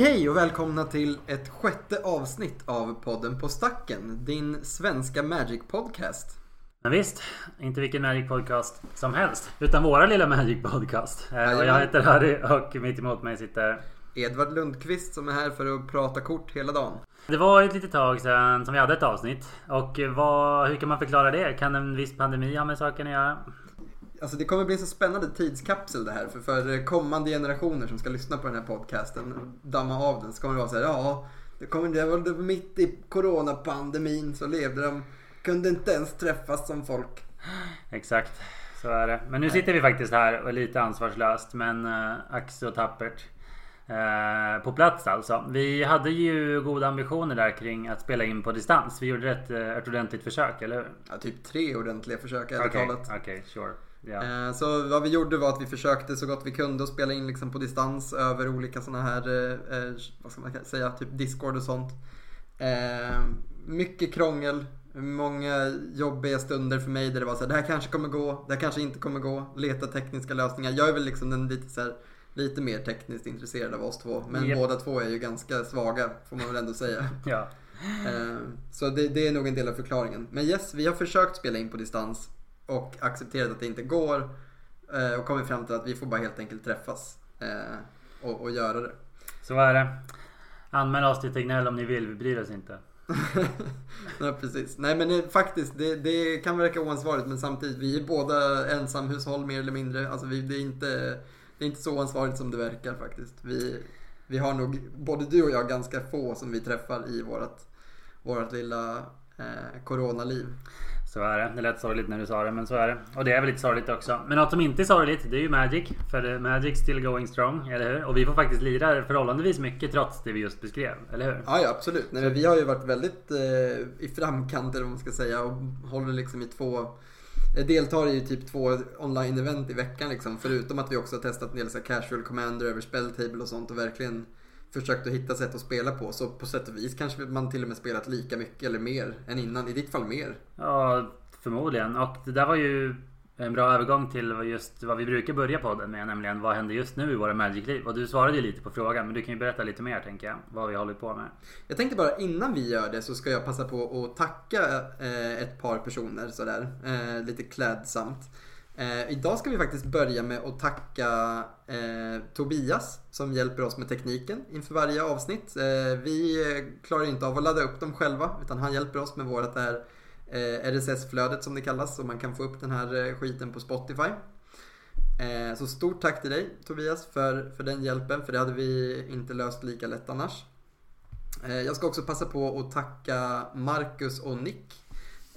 Hej hej och välkomna till ett sjätte avsnitt av podden På stacken. Din svenska Magic podcast. Men visst, inte vilken Magic podcast som helst. Utan våra lilla Magic podcast. Eh, Och jag Jajamän. heter Harry och mitt emot mig sitter... Edvard Lundqvist som är här för att prata kort hela dagen. Det var ett litet tag sedan som vi hade ett avsnitt. Och vad, hur kan man förklara det? Kan en viss pandemi ha med saken att göra? Alltså det kommer bli en så spännande tidskapsel det här för, för kommande generationer som ska lyssna på den här podcasten damma av den så kommer det vara så här, ja, det, kommer, det var mitt i coronapandemin så levde de, kunde inte ens träffas som folk. Exakt, så är det. Men nu sitter vi faktiskt här och är lite ansvarslöst men uh, ack så tappert. Eh, på plats alltså. Vi hade ju goda ambitioner där kring att spela in på distans. Vi gjorde ett, eh, ett ordentligt försök, eller hur? Ja, typ tre ordentliga försök ärligt Okej, talat. okej, sure. Eh, Så vad vi gjorde var att vi försökte så gott vi kunde att spela in liksom på distans över olika sådana här, eh, eh, vad ska man säga, typ Discord och sånt. Eh, Mycket krångel, många jobbiga stunder för mig där det var så här, det här kanske kommer gå, det här kanske inte kommer gå, leta tekniska lösningar. Jag är väl liksom den lite så här, lite mer tekniskt intresserad av oss två. Men Japp. båda två är ju ganska svaga får man väl ändå säga. ja. Eh, Så det, det är nog en del av förklaringen. Men yes, vi har försökt spela in på distans och accepterat att det inte går. eh, Och kommit fram till att vi får bara helt enkelt träffas eh, och, och göra det. Så är det. Anmäl oss till Tegnell om ni vill, vi bryr oss inte. ja, precis. Nej men det, faktiskt, det, det kan verka oansvarigt men samtidigt, vi är båda ensamhushåll mer eller mindre. Alltså vi, det, är inte, det är inte så oansvarigt som det verkar faktiskt. Vi, vi har nog, både du och jag, ganska få som vi träffar i vårt, vårt lilla eh, coronaliv. Så är det. Det lät sorgligt när du sa det, men så är det. Och det är väl lite sorgligt också. Men något som inte är sorgligt, det är ju Magic. För Magic still going strong, eller hur? Och vi får faktiskt lira förhållandevis mycket trots det vi just beskrev, eller hur? Ja, ja absolut. Nej, men vi har ju varit väldigt eh, i framkant eller vad man ska säga och håller liksom i två Jag Deltar i typ två online-event i veckan liksom. Förutom att vi också har testat en del så här casual commander över spelltable och sånt och verkligen försökt att hitta sätt att spela på. Så på sätt och vis kanske man till och med spelat lika mycket eller mer än innan. I ditt fall mer. Ja, förmodligen. Och det där var ju en bra övergång till just vad vi brukar börja podden med, nämligen vad händer just nu i våra Magic-liv? Och du svarade ju lite på frågan, men du kan ju berätta lite mer tänker jag, vad vi håller på med. Jag tänkte bara innan vi gör det så ska jag passa på att tacka eh, ett par personer sådär. Eh, lite klädsamt. Eh, idag ska vi faktiskt börja med att tacka eh, Tobias som hjälper oss med tekniken inför varje avsnitt. Eh, vi klarar inte av att ladda upp dem själva utan han hjälper oss med vårt där eh, eh RSS-flödet som det kallas så man kan få upp den här eh, skiten på Spotify. Eh, så stort tack till dig Tobias för, för den hjälpen för det hade vi inte löst lika lätt annars. Eh, Jag ska också passa på att tacka Marcus och Nick eh,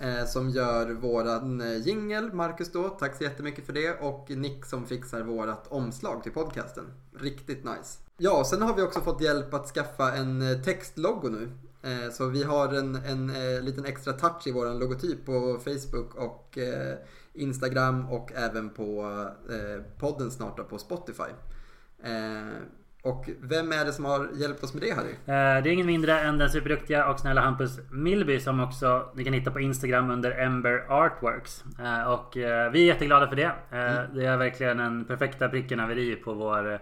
Eh, som gör våran eh, jingel. Marcus då, tack så jättemycket för det. Och Nick som fixar vårat omslag till podcasten. Riktigt nice. Ja, och sen har vi också fått hjälp att skaffa en eh, textlogo nu. Eh, Så vi har en, en en liten extra touch i våran logotyp på Facebook och eh, Instagram och även på eh, podden snart då på Spotify. Eh, och vem är det som har hjälpt oss med det Harry? Eh, Det är ingen mindre än den superduktiga och snälla Hampus Millby som också ni kan hitta på Instagram under Ember Artworks. Eh, Och eh, vi är jätteglada för det. Eh, Det är verkligen en perfekta pricken över i på vår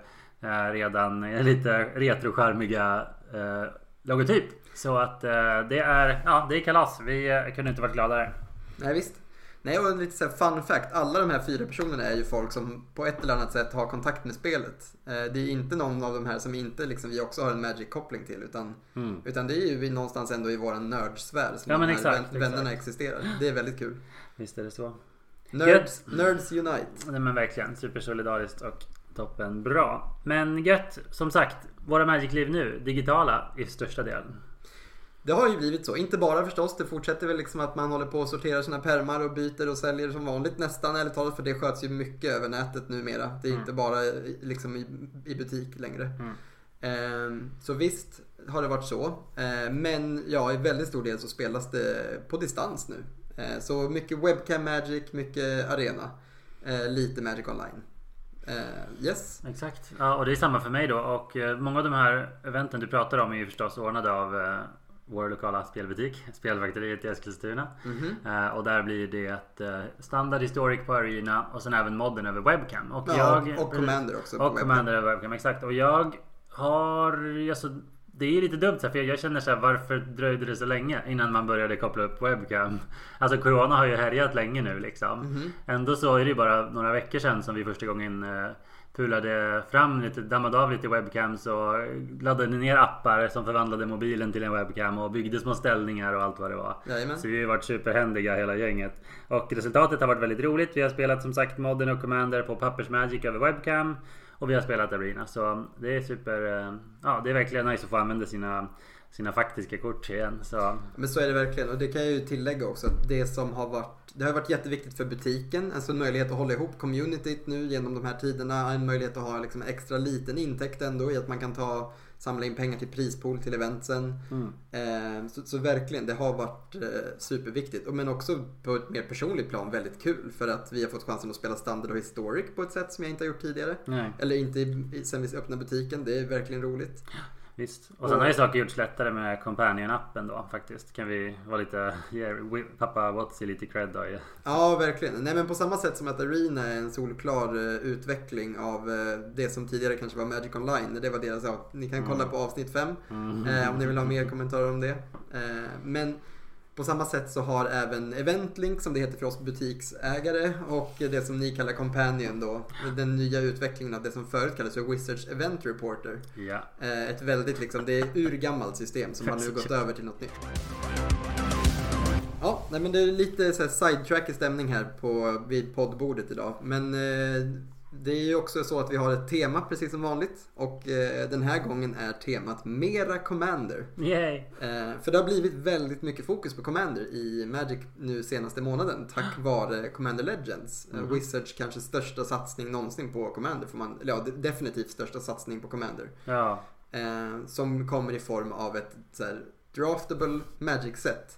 redan lite retrocharmiga logotyp. Så att det är, ja, det är kalas. Vi kunde inte varit gladare. Nej visst. Nej och en lite så fun fact. Alla de här fyra personerna är ju folk som på ett eller annat sätt har kontakt med spelet. Eh, Det är inte någon av de här som inte liksom vi också har en Magic-koppling till. Utan, Mm. utan det är ju någonstans ändå i våran nördsfär som Ja, de här exakt, vän- vännerna exakt. existerar. Det är väldigt kul. Visst är det så. Nerds, nerds Unite. Nej men verkligen supersolidariskt och toppen bra. Men gött, som sagt, våra Magic-liv nu, digitala i största delen. Det har ju blivit så. Inte bara förstås. Det fortsätter väl liksom att man håller på och sorterar sina permar och byter och säljer som vanligt nästan. Ärligt talat för det sköts ju mycket över nätet numera. Det är Mm. inte bara i- liksom i, i butik längre. Mm. Ehm, så visst har det varit så. Ehm, men ja, i väldigt stor del så spelas det på distans nu. Ehm, så mycket webcam magic, mycket arena. Ehm, lite magic online. Ehm, yes. Exakt. Ja, och det är samma för mig då. Och eh, många av de här eventen du pratar om är ju förstås ordnade av eh, vår lokala spelbutik, Spelfaktoriet i Eskilstuna. Mhm. Eh, och där blir det eh, standard historic på Arena och sen även modden över webcam. Och Ja, jag, och Commander också Och webcam. Commander över webcam, exakt. Och jag har... Alltså, det är lite dumt så här, för jag känner så här, varför dröjde det så länge innan man började koppla upp webcam? Alltså corona har ju härjat länge nu liksom. Mhm. Ändå så är det ju bara några veckor sedan som vi första gången eh, pulade fram lite, dammade av lite webcams och laddade ner appar som förvandlade mobilen till en webcam och byggde små ställningar och allt vad det var. Jajamän. Så vi har varit superhändiga hela gänget. Och resultatet har varit väldigt roligt. Vi har spelat som sagt Modern och Commander på Pappersmagic över webcam. Och vi har spelat Arena. Så det är super... eh, Ja, det är verkligen nice att få använda sina, sina faktiska kort igen. Så Men så är det verkligen och det kan jag ju tillägga också det som har varit det har varit jätteviktigt för butiken, alltså en möjlighet att hålla ihop communityt nu genom de här tiderna. En möjlighet att ha liksom extra liten intäkt ändå i att man kan ta samla in pengar till prispool till eventsen. Eh, så, så verkligen, det har varit eh, superviktigt. Men också på ett mer personligt plan väldigt kul för att vi har fått chansen att spela standard och historic på ett sätt som jag inte har gjort tidigare. nej, Eller inte sen vi öppnade butiken, det är verkligen roligt. Visst. Och sen har ju saker gjorts lättare med Companion-appen då faktiskt. Kan vi vara lite... Ge pappa Watsy lite cred då. Ja, verkligen. Nej, men på samma sätt som att Arena är en solklar eh, utveckling av eh, det som tidigare kanske var Magic Online. Det var deras, ja, ni kan kolla på avsnitt 5 eh, om ni vill ha mer kommentarer om det. Eh, men på samma sätt så har även Eventlink, som det heter för oss butiksägare, och det som ni kallar Companion då, den nya utvecklingen av det som förut kallades för Wizards Event Reporter. Ja. Eh, Ett väldigt liksom, det är urgammalt system som har nu gått över till något nytt. Ja, nej men det är lite så här sidetrack i stämning här på, vid poddbordet idag. Men eh, det är ju också så att vi har ett tema precis som vanligt. Och eh, den här gången är temat Mera Commander. Yay! Eh, för det har blivit väldigt mycket fokus på Commander i Magic nu senaste månaden tack vare Commander Legends. Eh, Wizards kanske största satsning någonsin på Commander. Får man, ja, de- definitivt största satsning på Commander. Ja. Eh, som kommer i form av ett så här, draftable Magic-set.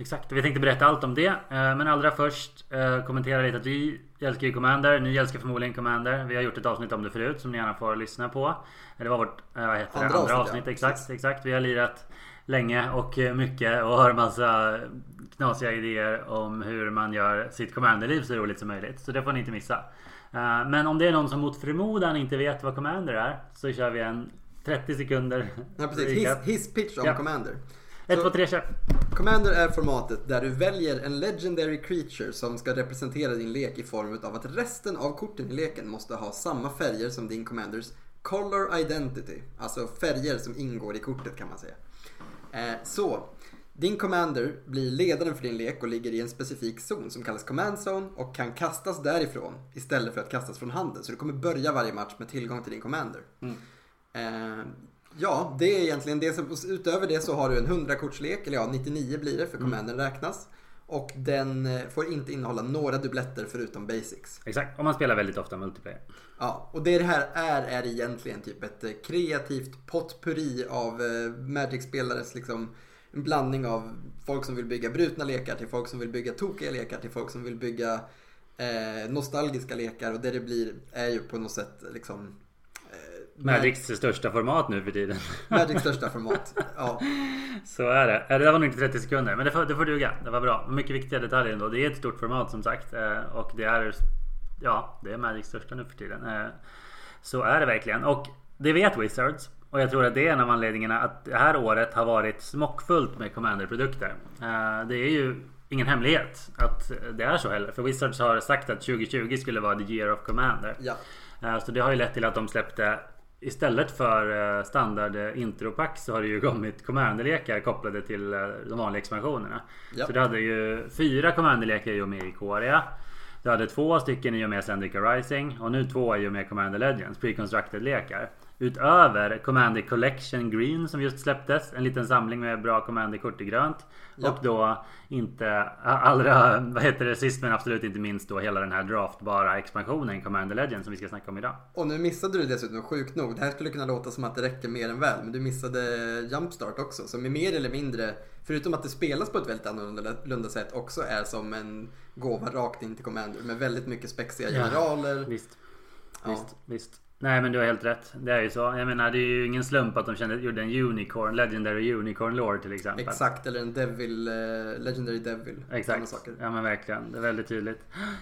Exakt, vi tänkte berätta allt om det. Eh, Men allra först eh, kommentera lite att vi älskar ju Commander. Ni älskar förmodligen Commander. Vi har gjort ett avsnitt om det förut som ni gärna får lyssna på. Eh, Det var vårt vad heter det? Andra andra avsnitt, ja. Exakt, exakt. Vi har lirat länge och mycket och har massa knasiga idéer om hur man gör sitt Commander-liv så roligt som möjligt. Så det får ni inte missa. Men om det är någon som mot förmodan inte vet vad Commander är så kör vi en 30 sekunder Ja, precis. His, his pitch om Ja. Commander. 1, Så- 2, 3, kör! Commander är formatet där du väljer en legendary creature som ska representera din lek i form av att resten av korten i leken måste ha samma färger som din Commanders color identity. Alltså färger som ingår i kortet kan man säga. Eh, så, din Commander blir ledaren för din lek och ligger i en specifik zon som kallas Command Zone och kan kastas därifrån istället för att kastas från handen. Så du kommer börja varje match med tillgång till din Commander. Eh, ja, det är egentligen det som, utöver det så har du en 100-kortslek, eller ja 99 blir det för Commandern räknas. Och den eh, får inte innehålla några dubbletter förutom basics. Exakt, och man spelar väldigt ofta multiplayer. Ja, och det det här är, är egentligen typ ett eh, kreativt potpurri av eh, Magic-spelares liksom en blandning av folk som vill bygga brutna lekar till folk som vill bygga tokiga lekar till folk som vill bygga eh, nostalgiska lekar och det det blir är ju på något sätt liksom Magics största format nu för tiden. Magics största format. Ja, Så är det. Det där var nog inte 30 sekunder men det får, det får duga. Det var bra. Mycket viktiga detaljer ändå. Det är ett stort format som sagt. eh, Och det är Ja, det är Magics största nu för tiden. Eh, Så är det verkligen. Och det vet Wizards. Och jag tror att det är en av anledningarna att det här året har varit smockfullt med Commander-produkter. Eh, Det är ju ingen hemlighet att det är så heller. För Wizards har sagt att 2020 skulle vara the year of Commander. ja. Så det har ju lett till att de släppte Istället för eh, standard eh, intropack så har det ju kommit commanderlekar kopplade till eh, de vanliga expansionerna. Ja. Så du hade ju fyra commanderlekar i och med Ikoria. Du hade två stycken i och med Zendika Rising och nu två i och med Commander Legends, pre-constructed lekar. Utöver Commander Collection Green som just släpptes, en liten samling med bra Commander-kort i grönt. Ja. Och då inte allra, vad heter det, sist men absolut inte minst då hela den här draftbara expansionen Commander Legends som vi ska snacka om idag. Och nu missade du dessutom sjukt nog. Det här skulle kunna låta som att det räcker mer än väl. Men du missade Jumpstart också. Som är mer eller mindre, förutom att det spelas på ett väldigt annorlunda sätt, också är som en gåva rakt in till Commander. Med väldigt mycket spexiga Ja. generaler. Visst, Ja. visst, visst. Nej men du har helt rätt. Det är ju så. Jag menar det är ju ingen slump att de kände, gjorde en Unicorn, Legendary Unicorn Lore till exempel. Exakt, eller en Devil, eh, Legendary Devil. Exakt. Ja men verkligen. Det är väldigt tydligt.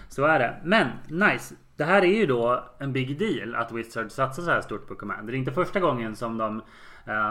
Så är det. Men nice. Det här är ju då en big deal att Wizards satsar så här stort på Commander. Det är inte första gången som de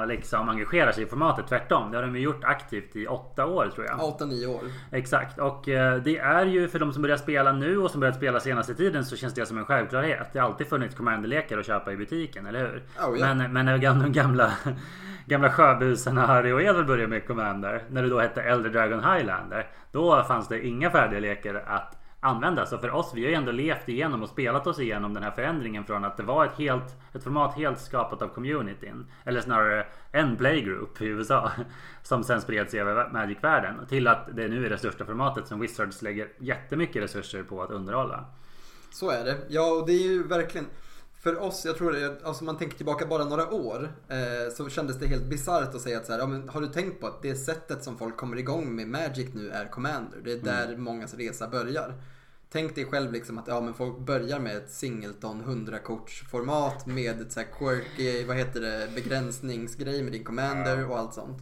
liksom engagerar sig i formatet. Tvärtom. Det har de ju gjort aktivt i åtta år tror jag. Åtta, nio år. Exakt. Och eh, det är ju för de som börjar spela nu och som börjat spela senaste tiden så känns det som en självklarhet. Det har alltid funnits Commander-lekar att köpa i butiken, eller hur? Oh, ja. Men, men när de gamla, gamla sjöbusarna Harry och Edward började med Commander. När det då hette Elder Dragon Highlander. Då fanns det inga färdiga lekar att använda. Så för oss, vi har ju ändå levt igenom och spelat oss igenom den här förändringen från att det var ett, helt, ett format helt skapat av communityn. Eller snarare en playgroup i USA. Som sen spreds över Magic-världen. Till att det nu är det största formatet som Wizards lägger jättemycket resurser på att underhålla. Så är det. Ja, och det är ju verkligen för oss, jag tror det, alltså man tänker tillbaka bara några år, eh, så kändes det helt bisarrt att säga att så här, ja, men har du tänkt på att det sättet som folk kommer igång med Magic nu är Commander? Det är där mm. mångas resa börjar. Tänk dig själv liksom att ja, men folk börjar med ett singleton 100 kortsformat med ett så här quirky, vad heter det, begränsningsgrej med din commander och allt sånt.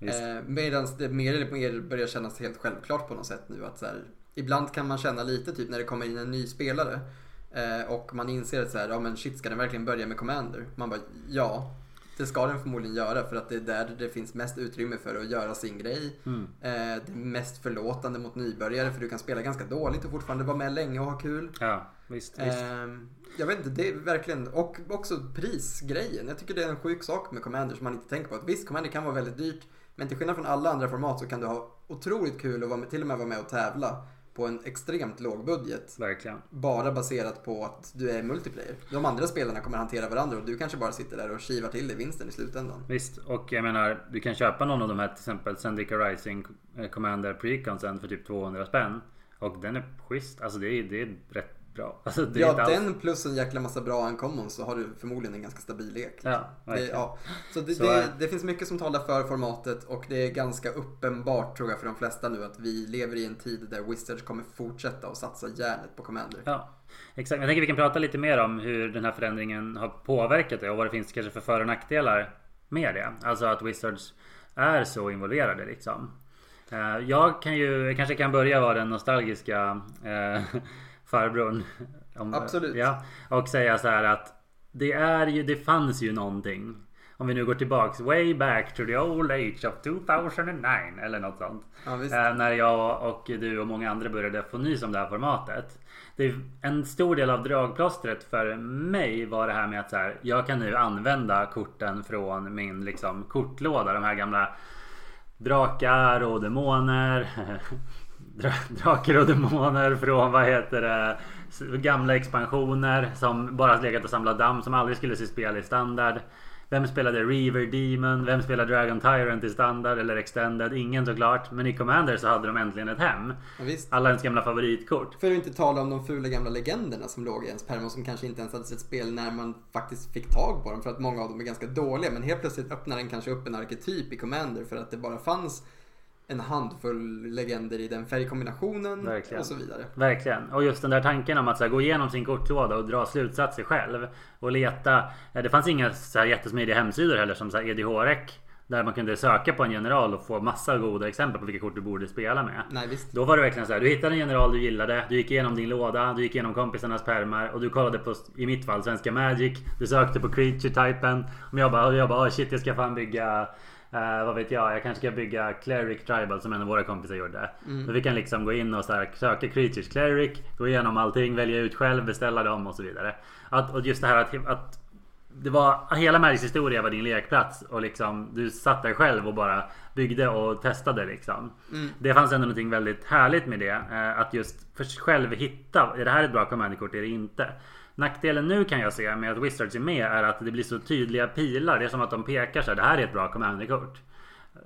Eh, Medan det mer eller mer börjar kännas helt självklart på något sätt nu att så här, ibland kan man känna lite typ när det kommer in en ny spelare eh, och man inser att så här, ja men shit ska den verkligen börja med commander? Man bara ja. Det ska den förmodligen göra för att det är där det finns mest utrymme för att göra sin grej. Mm. Eh, det är mest förlåtande mot nybörjare för du kan spela ganska dåligt och fortfarande vara med länge och ha kul. Ja, visst, visst. Eh, jag vet inte, det är verkligen, och också prisgrejen. Jag tycker det är en sjuk sak med Commander som man inte tänker på. Att visst, Commander kan vara väldigt dyrt. Men till skillnad från alla andra format så kan du ha otroligt kul och vara med, till och med vara med och tävla på en extremt låg budget. Verkligen. Bara baserat på att du är multiplayer. De andra spelarna kommer hantera varandra och du kanske bara sitter där och kivar till dig vinsten i slutändan. Visst, och jag menar du kan köpa någon av de här till exempel Sandika Rising eh, Commander Preconsen för typ 200 spänn. Och den är schysst. Alltså det är, det är rätt bra. Alltså, ja, den plus en jäkla massa bra uncommons så har du förmodligen en ganska stabil lek. Ja, det, ja. Så, det, så det, det, finns mycket som talar för formatet och det är ganska uppenbart tror jag för de flesta nu att vi lever i en tid där Wizards kommer fortsätta att satsa järnet på Commander. Ja, exakt. Jag tänker vi kan prata lite mer om hur den här förändringen har påverkat det och vad det finns kanske för för och nackdelar med det. Alltså att Wizards är så involverade liksom. Eh, jag kan ju kanske kan börja vara den nostalgiska eh, farbrorn. Om, Absolut. Ja, och säga så här att det är ju, det fanns ju någonting. Om vi nu går tillbaks way back to the old age of 2009 eller något sånt. Ja, eh, när jag och du och många andra började få nys om det här formatet. Det en stor del av dragplåstret för mig var det här med att så här, jag kan nu använda korten från min liksom, kortlåda. De här gamla drakar och demoner. Drakar och Demoner från vad heter det Gamla expansioner som bara legat och samlat damm som aldrig skulle se spel i standard Vem spelade Reaver Demon? Vem spelade Dragon Tyrant i standard eller extended? Ingen såklart Men i Commander så hade de äntligen ett hem ja, Alla ens gamla favoritkort För att inte tala om de fula gamla legenderna som låg i ens och som kanske inte ens hade sett spel när man faktiskt fick tag på dem för att många av dem är ganska dåliga men helt plötsligt öppnar den kanske upp en arketyp i Commander för att det bara fanns en handfull legender i den färgkombinationen Verkligen. och så vidare. Verkligen. Och just den där tanken om att här, gå igenom sin kortlåda och dra slutsatser själv. Och leta. Det fanns inga så här, jättesmidiga hemsidor heller som så här, EDH-rec. Där man kunde söka på en general och få massa goda exempel på vilka kort du borde spela med. Nej, visst. Då var det verkligen så här, du hittade en general du gillade, du gick igenom din låda, du gick igenom kompisarnas permar och du kollade på, i mitt fall, Svenska Magic. Du sökte på creature-typen. Och jag bara, jag bara, oh shit jag ska fan bygga Uh, vad vet jag, jag kanske ska bygga Cleric Tribal som en av våra kompisar gjorde. Mm. Så vi kan liksom gå in och så här, söka Creatures Cleric, gå igenom allting, välja ut själv, beställa dem och så vidare. Att, och just det här att, att det var hela Magics historia var din lekplats och liksom du satt där själv och bara byggde och testade liksom. Mm. Det fanns ändå någonting väldigt härligt med det. Uh, att just för själv hitta, är det här ett bra command-kort, är det inte? Nackdelen nu kan jag se med att Wizards är med är att det blir så tydliga pilar. Det är som att de pekar så här, det här är ett bra commanderkort.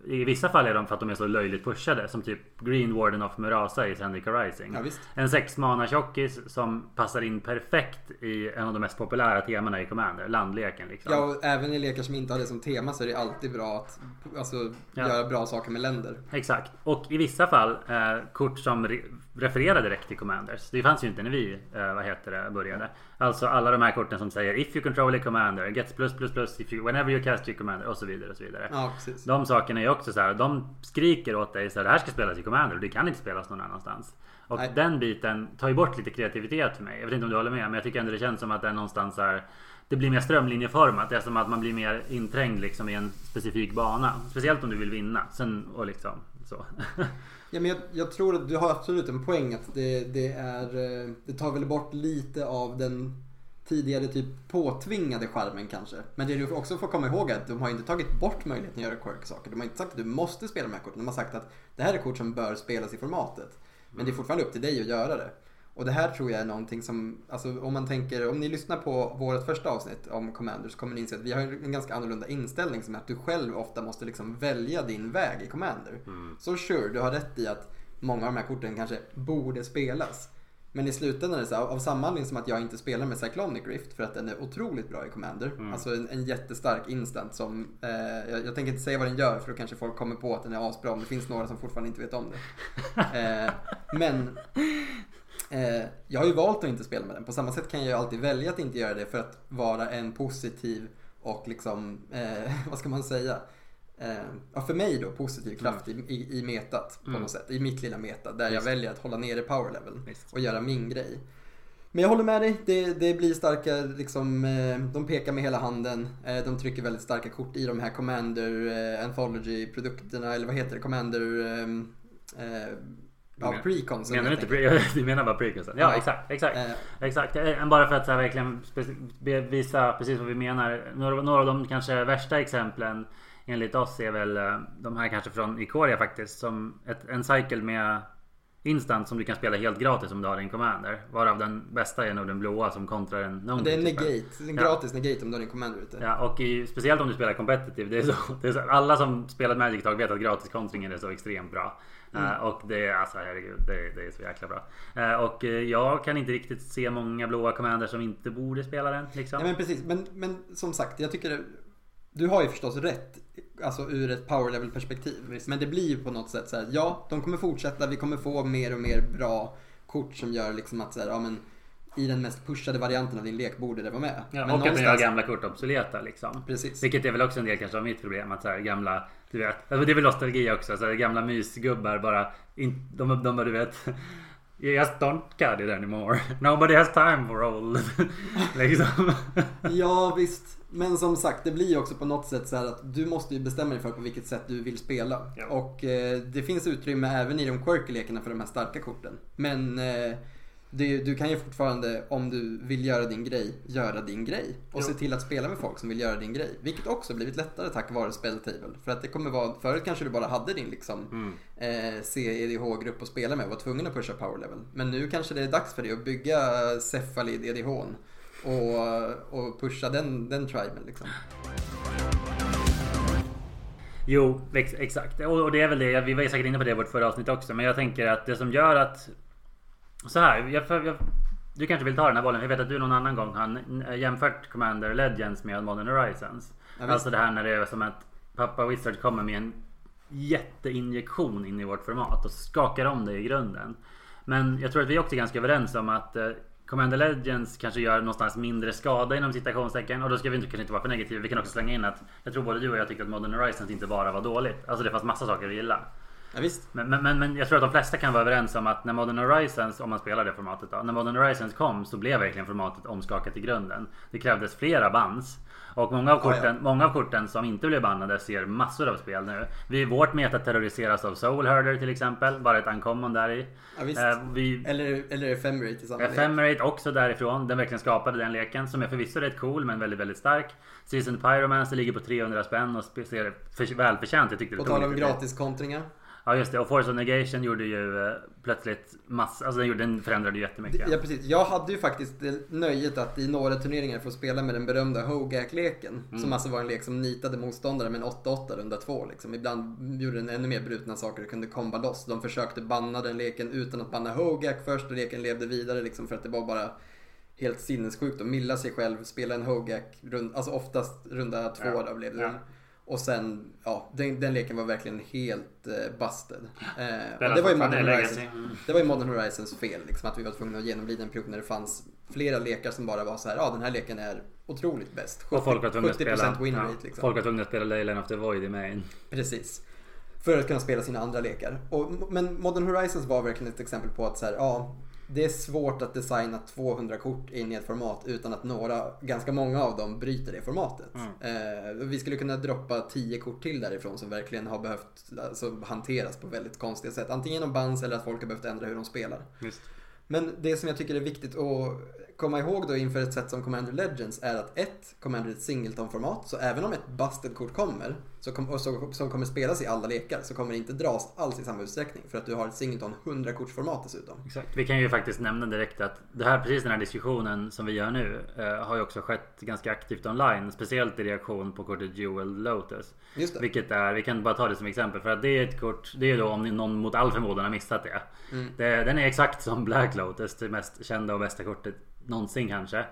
I vissa fall är de för att de är så löjligt pushade. Som typ Green Warden of Murasa i Zendika Rising. Ja, en sexmana tjockis som passar in perfekt i en av de mest populära temana i Commander. Landleken liksom. Ja och även i lekar som inte har det som tema så är det alltid bra att alltså, ja. göra bra saker med länder. Exakt. Och i vissa fall eh, kort som refererar direkt till Commanders. Det fanns ju inte när vi eh, vad heter det, började. Alltså alla de här korten som säger If you control a commander, gets plus plus plus if you, whenever you cast your commander och så vidare. och så vidare. Ja, precis. De sakerna är också så här, de skriker åt dig så här, det här ska spelas i commander och det kan inte spelas någon annanstans. Och Nej. den biten tar ju bort lite kreativitet för mig. Jag vet inte om du håller med men jag tycker ändå det känns som att det är någonstans här det blir mer strömlinjeformat. Det är som att man blir mer inträngd liksom i en specifik bana. Speciellt om du vill vinna. Sen och liksom så. Ja, men jag, jag tror att du har absolut en poäng att det, det, är, eh, det tar väl bort lite av den tidigare typ påtvingade charmen kanske. Men det du också får komma ihåg är att de har inte tagit bort möjligheten att göra quirk-saker. De har inte sagt att du måste spela de här korten. De har sagt att det här är kort som bör spelas i formatet. Men det är fortfarande upp till dig att göra det. Och det här tror jag är någonting som, alltså om man tänker, om ni lyssnar på vårt första avsnitt om Commander så kommer ni inse att vi har en ganska annorlunda inställning som är att du själv ofta måste liksom välja din väg i Commander. Så sure, du har rätt i att många av de här korten kanske borde spelas. Men i slutändan är det så här, av samma anledning som att jag inte spelar med Cyclonic Rift för att den är otroligt bra i Commander. Alltså en, en jättestark instant som, eh, jag, jag tänker inte säga vad den gör för då kanske folk kommer på att den är asbra om det finns några som fortfarande inte vet om det. Eh, men Eh, jag har ju valt att inte spela med den. På samma sätt kan jag ju alltid välja att inte göra det för att vara en positiv och liksom, eh, vad ska man säga? Eh, för mig då positiv kraft i, i, i metat på något sätt. I mitt lilla meta där jag väljer att hålla nere power level Visst. och göra min grej. Men jag håller med dig. Det, det blir starka, liksom, eh, de pekar med hela handen. Eh, de trycker väldigt starka kort i de här Commander eh, Anthology-produkterna, eller vad heter det? Commander... ja, preconsen Menar du inte pre- Du menar bara preconsen? Ja, Ja. exakt. Exakt. Eh, Exakt. Eh, Bara för att så här, verkligen visa precis vad vi menar. Några, några av de kanske värsta exemplen enligt oss är väl eh, de här kanske från Ikoria faktiskt. Som ett, en cycle med instant som du kan spela helt gratis om du har din commander. Varav den bästa är nog den blåa som kontrar en non Det är en typ. negate, en Ja. gratis negate om du har din commander ute. Ja, och i, speciellt om du spelar competitive. Det är så, det är så, alla som spelat Magic ett tag vet att gratiskontringen är så extremt bra. Eh, och det är alltså herregud, det, det är så jäkla bra. Eh, och eh, jag kan inte riktigt se många blåa commanders som inte borde spela den. Liksom. Ja men precis, men, men som sagt, jag tycker du har ju förstås rätt, alltså ur ett power level perspektiv. Men det blir ju på något sätt så här, ja, de kommer fortsätta, vi kommer få mer och mer bra kort som gör liksom att så här, ja men i den mest pushade varianten av din lek borde det vara med. Ja, men och att den gör någonstans- gamla kort obsoleta liksom. Precis. Vilket är väl också en del kanske av mitt problem. Att så här, gamla, du vet. Alltså det är väl nostalgi också. Så gamla mysgubbar bara. In, de, de bara du vet. You just don't cut it anymore. Nobody has time for old. liksom. Ja visst, men som sagt det blir ju också på något sätt så här att du måste ju bestämma dig för på vilket sätt du vill spela. Ja. Och eh, det finns utrymme även i de quirky lekarna för de här starka korten. Men eh, det, du kan ju fortfarande, om du vill göra din grej, göra din grej. Och Jo. se till att spela med folk som vill göra din grej. Vilket också blivit lättare tack vare Spelltable. För att det kommer vara, förut kanske du bara hade din liksom Mm. eh, CEDH-grupp att spela med och var tvungen att pusha power level. Men nu kanske det är dags för dig att bygga Cephalid EDHn och, och pusha den, den triben liksom. Jo, ex exakt. Och, det är väl det. Vi var säkert inne på det i vårt förra avsnitt också. Men jag tänker att det som gör att... Så här. Jag, jag, du kanske vill ta den här bollen. Jag vet att du någon annan gång har jämfört Commander Legends med Modern Horizons. Ja, alltså det här när det är som att pappa Wizard kommer med en jätteinjektion in i vårt format och skakar om det i grunden. Men jag tror att vi också är ganska överens om att eh, Commander Legends kanske gör någonstans mindre skada inom citationstecken. Och då ska vi inte, kanske inte vara för negativa. Vi kan också slänga in att jag tror både du och jag tyckte att Modern Horizons inte bara var dåligt. Alltså det fanns massa saker vi gillade. Ja, visst. Men, men, men, jag tror att de flesta kan vara överens om att när Modern Horizons, om man spelar det formatet då. När Modern Horizons kom så blev verkligen formatet omskakat i grunden. Det krävdes flera bands. Och många av Ja, ja. korten, många av korten som inte blev bannade ser massor av spel nu. Vi, vårt meta terroriseras av Soul Herder till exempel. Bara ett uncommon där i. Ja. Eh, vi, Eller, eller Ephemerate i samma lek. Ephemerate också därifrån. Den verkligen skapade den leken som är förvisso rätt cool men väldigt väldigt stark. Season Pyromancer ligger på 300 spänn och ser för, välförtjänt. Jag tyckte det På tal om tid. Ja just det och Force of Negation gjorde ju eh, plötsligt massor, alltså den, gjorde, den förändrade ju jättemycket. Ja precis. Jag hade ju faktiskt nöjet att i några turneringar få spela med den berömda Hogak-leken. Mm. Som alltså var en lek som nitade motståndare med en 8-8 runda 2. Liksom. Ibland gjorde den ännu mer brutna saker och kunde komba loss. De försökte banna den leken utan att banna Hogak först och leken levde vidare liksom för att det var bara helt sinnessjukt att milla sig själv, spela en Hogak, rund, alltså oftast runda 2 Ja. då blev det Ja. Och sen, ja, den, den leken var verkligen helt eh, busted. Eh, det var ju Modern. Horizons, Mm. det var ju Modern Horizons fel, liksom, att vi var tvungna att genomlida en period när det fanns flera lekar som bara var så här, ja den här leken är otroligt bäst. Och folk var tvungna att 70% spela, win ja, rate liksom. folk var tvungna att spela Leyland of the Void i main. Precis. För att kunna spela sina andra lekar. Och, men Modern Horizons var verkligen ett exempel på att så här, ja, det är svårt att designa 200 kort in i ett format utan att några, ganska många av dem bryter det formatet. Eh, vi skulle kunna droppa 10 kort till därifrån som verkligen har behövt alltså, hanteras på väldigt konstiga sätt. Antingen genom bans eller att folk har behövt ändra hur de spelar. Just. Men det som jag tycker är viktigt att komma ihåg då inför ett sätt som Commander Legends är att ett, Commander är ett singleton-format. Så även om ett busted-kort kommer, så kom, så, som kommer spelas i alla lekar, så kommer det inte dras alls i samma utsträckning. För att du har ett singleton 100-kortsformat dessutom. Exakt. Vi kan ju faktiskt nämna direkt att det här, precis den här diskussionen som vi gör nu eh, har ju också skett ganska aktivt online. Speciellt i reaktion på kortet Jewel Lotus. Just det. Vilket är, vi kan bara ta det som exempel för att det är ett kort, det är då om någon mot all förmodan har missat det. det. Den är exakt som Black Lotus, det mest kända och bästa kortet någonsin kanske.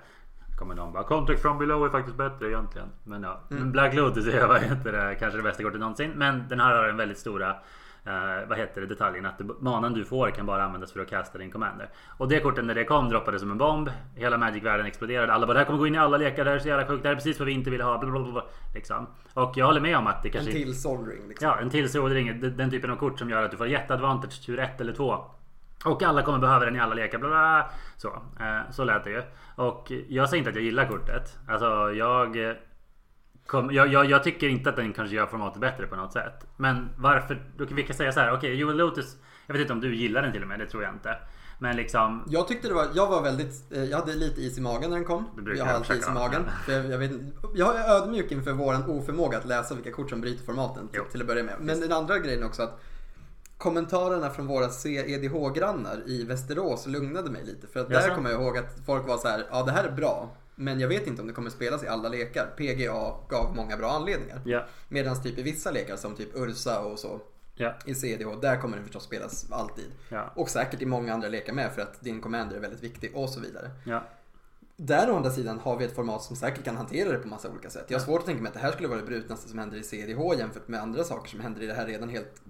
Kommer någon bara Contact from below är faktiskt bättre egentligen. Men ja, men Black Lotus är vad heter det, kanske det bästa kortet någonsin. Men den här har en väldigt stora eh, vad heter det, detaljen att manan du får kan bara användas för att kasta din commander. Och det kortet när det kom droppade som en bomb. Hela Magic-världen exploderade. Alla bara det här kommer gå in i alla lekar. Det här är så jävla sjukt. Det här är precis vad vi inte vill ha. Blablabla, liksom. Och jag håller med om att det En kanske till Sol Ring liksom. Ja, en till solring. Den den typen av kort som gör att du får jätteadvantage tur 1 eller 2. Och alla kommer behöva den i alla lekar. Bla bla. Så, eh, så lät det ju. Och jag säger inte att jag gillar kortet. Alltså jag... eh, Kom, jag, jag, jag tycker inte att den kanske gör formatet bättre på något sätt. Men varför? Vi kan säga så här. Okej, okay, Joel Lotus. Jag vet inte om du gillar den till och med. Det tror jag inte. Men liksom. Jag tyckte det var, jag var väldigt, eh, jag hade lite is i magen när den kom. Jag har alltid is i magen. För jag, jag, vet, jag är ödmjuk inför våran oförmåga att läsa vilka kort som bryter formaten till, till att börja med. Men den andra grejen också att kommentarerna från våra CEDH-grannar i Västerås lugnade mig lite. För att där kommer jag ihåg att folk var så här, ja det här är bra. Men jag vet inte om det kommer spelas i alla lekar. PGA gav många bra anledningar. Ja. Medan typ i vissa lekar som typ Ursa och så Ja. i CDH, där kommer den förstås spelas alltid. Ja. Och säkert i många andra lekar med för att din commander är väldigt viktig och så vidare. Där å andra sidan har vi ett format som säkert kan hantera det på massa olika sätt. Jag har svårt att tänka mig att det här skulle vara det brutnaste som händer i CDH jämfört med andra saker som händer i det här redan helt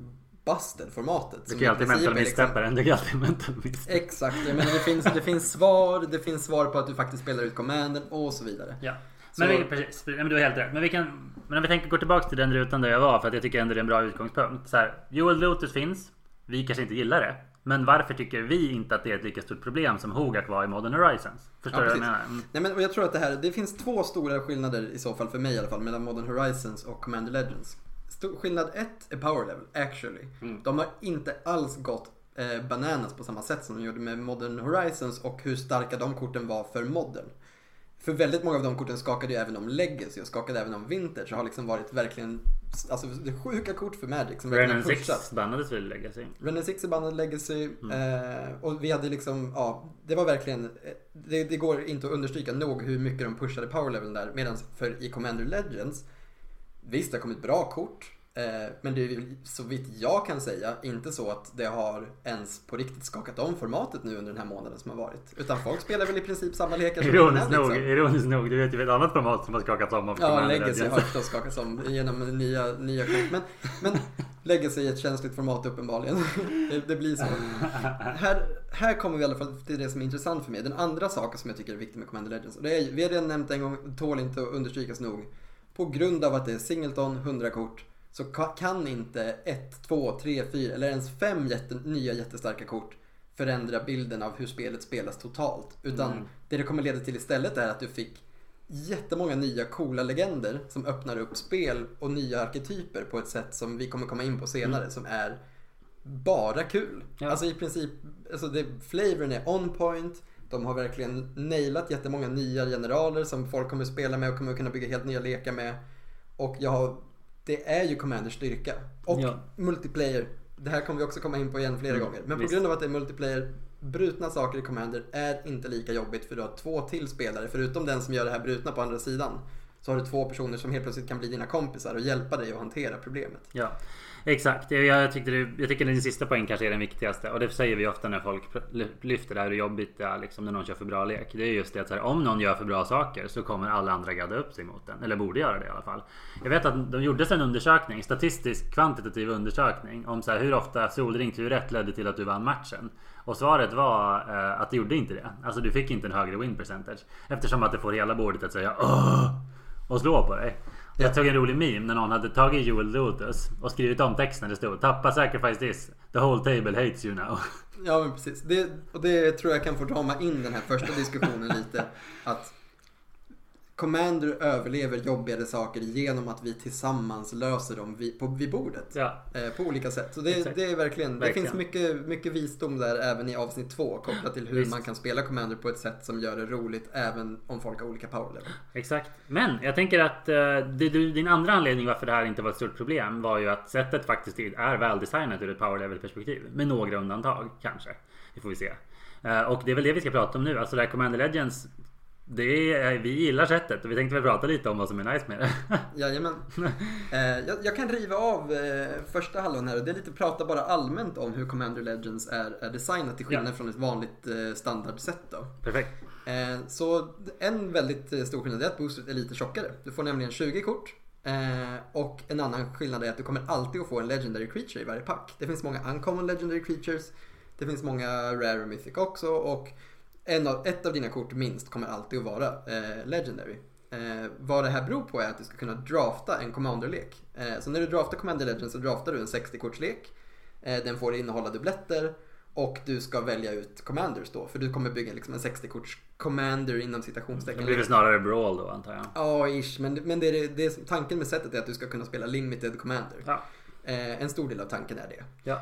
busted formatet. Du kan ju alltid mental är liksom- missteppa den. Du kan alltid missteppa. Exakt, jag menar det finns, det finns svar, det finns svar på att du faktiskt spelar ut commanden och så vidare. Ja. Men, vi, precis, men du har helt rätt. Men, vi kan, men om vi tänker gå tillbaka till den rutan där jag var för att jag tycker ändå det är en bra utgångspunkt. Så här, Joel Lotus finns. Vi kanske inte gillar det. Men varför tycker vi inte att det är ett lika stort problem som Hogart var i Modern Horizons? Förstår Ja, du vad jag menar? Mm. Nej, men, och jag tror att det här, det finns två stora skillnader i så fall för mig i alla fall mellan Modern Horizons och Commander Legends. Skillnad ett är power level, actually. Mm. De har inte alls gått eh, bananas på samma sätt som de gjorde med Modern Horizons och hur starka de korten var för Modern. För väldigt många av de korten skakade ju även om Legacy och skakade även om Vintage och har liksom varit verkligen Alltså det sjuka kort för Magic som verkligen har pushat. 6 bannades väl Legacy? Renan 6 är bannad Legacy eh, och vi hade liksom, ja, det var verkligen, eh, det, det går inte att understryka nog hur mycket de pushade power level där. Medan för i Commander Legends, visst det har kommit bra kort, eh, men det är så vitt jag kan säga inte så att det har ens på riktigt skakat om formatet nu under den här månaden som har varit. Utan folk spelar väl i princip samma lekar som Ironiskt innan, nog, liksom. ironiskt nog. Du vet ju ett annat format som har skakats om av Ja, Legacy har förstås skakats om genom nya, nya kort. Men, men Legacy är ett känsligt format uppenbarligen. Det, det blir så. Här, här kommer vi i alla fall till det som är intressant för mig. Den andra saken som jag tycker är viktig med Commander Legends. Och det är, vi har redan nämnt en gång, tål inte att understrykas nog. På grund av att det är singleton, 100 kort. Så ka- kan inte ett, två, tre, fyra eller ens fem jätte, nya jättestarka kort förändra bilden av hur spelet spelas totalt. Utan Mm. det det kommer leda till istället är att du fick jättemånga nya coola legender som öppnar upp spel och nya arketyper på ett sätt som vi kommer komma in på senare som är bara kul. Ja. Alltså i princip, alltså det, flavorn är on point. De har verkligen nailat jättemånga nya generaler som folk kommer spela med och kommer kunna bygga helt nya lekar med. Och jag har, det är ju Commanders styrka. Och Ja. multiplayer. Det här kommer vi också komma in på igen flera Mm, gånger. Men på visst. grund av att det är multiplayer, brutna saker i Commander är inte lika jobbigt för du har två till spelare. Förutom den som gör det här brutna på andra sidan. Så har du två personer som helt plötsligt kan bli dina kompisar och hjälpa dig att hantera problemet. Ja, exakt. Jag, jag, tyckte det, jag tycker din sista poäng kanske är den viktigaste. Och det säger vi ofta när folk lyfter det här hur jobbigt det är liksom, när någon kör för bra lek. Det är just det att så här, om någon gör för bra saker så kommer alla andra gadda upp sig mot den. Eller borde göra det i alla fall. Jag vet att de gjordes en undersökning, statistisk kvantitativ undersökning om så här, hur ofta solring tur rätt ledde till att du vann matchen. Och svaret var eh, att det gjorde inte det. Alltså du fick inte en högre win percentage. Eftersom att det får hela bordet att säga Åh! och slå på dig. Jag tog en rolig meme när någon hade tagit Joel Lotus och skrivit om texten. Det stod Tappa sacrifice this. The whole table hates you now. Ja men precis. Det, och det tror jag kan få rama in den här första diskussionen lite. Att Commander överlever jobbigare saker genom att vi tillsammans löser dem vid, på, vid bordet. Ja. Eh, på olika sätt. Så det, det är verkligen, Verkligen. det finns mycket, mycket visdom där även i avsnitt två kopplat till hur Visst. man kan spela Commander på ett sätt som gör det roligt även om folk har olika power level. Exakt. Men jag tänker att eh, din andra anledning varför det här inte var ett stort problem var ju att sättet faktiskt är väldesignat ur ett power level perspektiv. Med några undantag kanske. Det får vi se. Eh, och det är väl det vi ska prata om nu. Alltså det här Commander Legends. Det är, vi gillar sättet och vi tänkte väl prata lite om vad som är nice med det. Jajamän. Eh, jag, jag kan riva av eh, första halvan här och det är lite prata bara allmänt om hur Commander Legends är, är designat till skillnad Ja. från ett vanligt eh, standardset då. Perfekt. Eh, så en väldigt stor skillnad är att boostret är lite tjockare. Du får nämligen 20 kort. Eh, och en annan skillnad är att du kommer alltid att få en Legendary Creature i varje pack. Det finns många Uncommon Legendary Creatures. Det finns många Rare och Mythic också. Och en av, ett av dina kort minst kommer alltid att vara eh, Legendary. Eh, vad det här beror på är att du ska kunna drafta en Commander-lek. Eh, så när du draftar Commander Legends så draftar du en 60-kortslek. Eh, den får innehålla dubbletter. Och du ska välja ut Commanders då. För du kommer bygga liksom en 60-korts Commander inom Det citationstecken. blir väl snarare Brawl då antar jag. Ja, ish. Men, men det är, det är, tanken med sättet är att du ska kunna spela Limited Commander. Ja. Eh, en stor del av tanken är det. ja.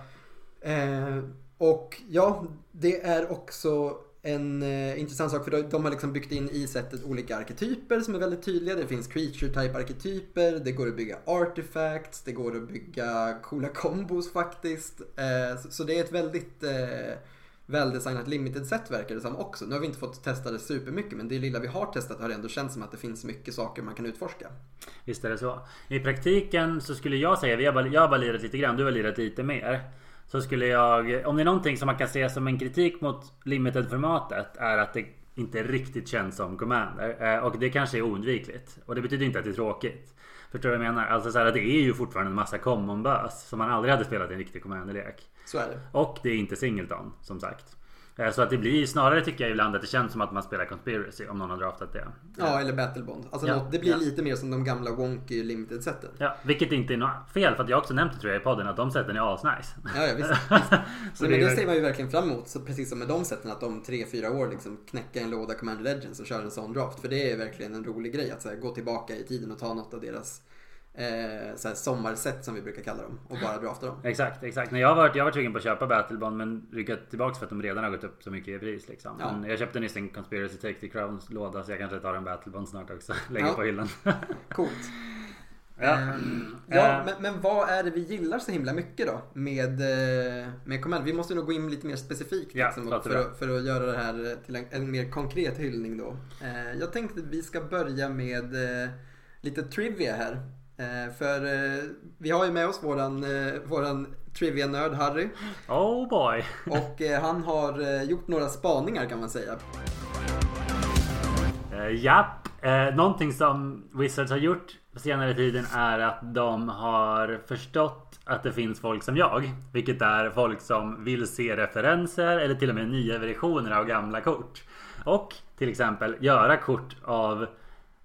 Eh, och ja, det är också en eh, intressant sak för de, de har liksom byggt in i sättet olika arketyper som är väldigt tydliga. Det finns creature type arketyper, det går att bygga artifacts, det går att bygga coola kombos faktiskt. Eh, så, så det är ett väldigt eh, väldesignat limited set verkar det som också. Nu har vi inte fått testa det supermycket men det lilla vi har testat har ändå känts som att det finns mycket saker man kan utforska. Visst är det så. I praktiken så skulle jag säga, vi har bara, jag har bara lirat lite grann, du har lirat lite mer. Så skulle jag, om det är någonting som man kan se som en kritik mot limited-formatet är att det inte riktigt känns som Commander. Eh, Och det kanske är oundvikligt. Och det betyder inte att det är tråkigt. Förstår du vad jag menar? Alltså så här, att det är ju fortfarande en massa common-bös som man aldrig hade spelat i en riktig Commander-lek. Så är det. Och det är inte singleton som sagt. Eh, Så att det blir snarare tycker jag ibland att det känns som att man spelar Conspiracy om någon har draftat det. Ja, eller Battlebond. Alltså Ja, något, det blir ja. lite mer som de gamla wonky limited seten. Ja, vilket inte är något fel för att jag också nämnt det tror jag i podden att de sätten är asnice. Ja, ja visst. visst. Så Nej, det men det ser man ju verkligen fram emot. Så precis som med de sätten att om 3-4 år liksom knäcka en låda Commander Legends och köra en sån draft. För det är verkligen en rolig grej att här, gå tillbaka i tiden och ta något av deras eh, så här, sommarsätt som vi brukar kalla dem och bara drafta dem. Exakt, exakt. Nej, jag har varit, jag har varit sugen på att köpa Battlebond men ryggat tillbaks för att de redan har gått upp så mycket i pris liksom. Ja. Men jag köpte nyss en Conspiracy Take the Crowns låda så jag kanske tar en Battlebond snart också. Lägger Ja. på hyllan. Coolt. ja. Ehm, ja, Eh. men, men vad är det vi gillar så himla mycket då med, eh, med Commander? Vi måste nog gå in lite mer specifikt Ja, liksom, för, att, för att göra det här till en, en mer konkret hyllning då. Eh, jag tänkte att vi ska börja med lite trivia här. Eh, för eh, vi har ju med oss våran, eh, våran trivia-nörd Harry. Oh boy. Och han har gjort några spaningar kan man säga. Uh, japp. Uh, någonting som Wizards har gjort på senare tiden är att de har förstått att det finns folk som jag. Vilket är folk som vill se referenser eller till och med nya versioner av gamla kort. Och till exempel göra kort av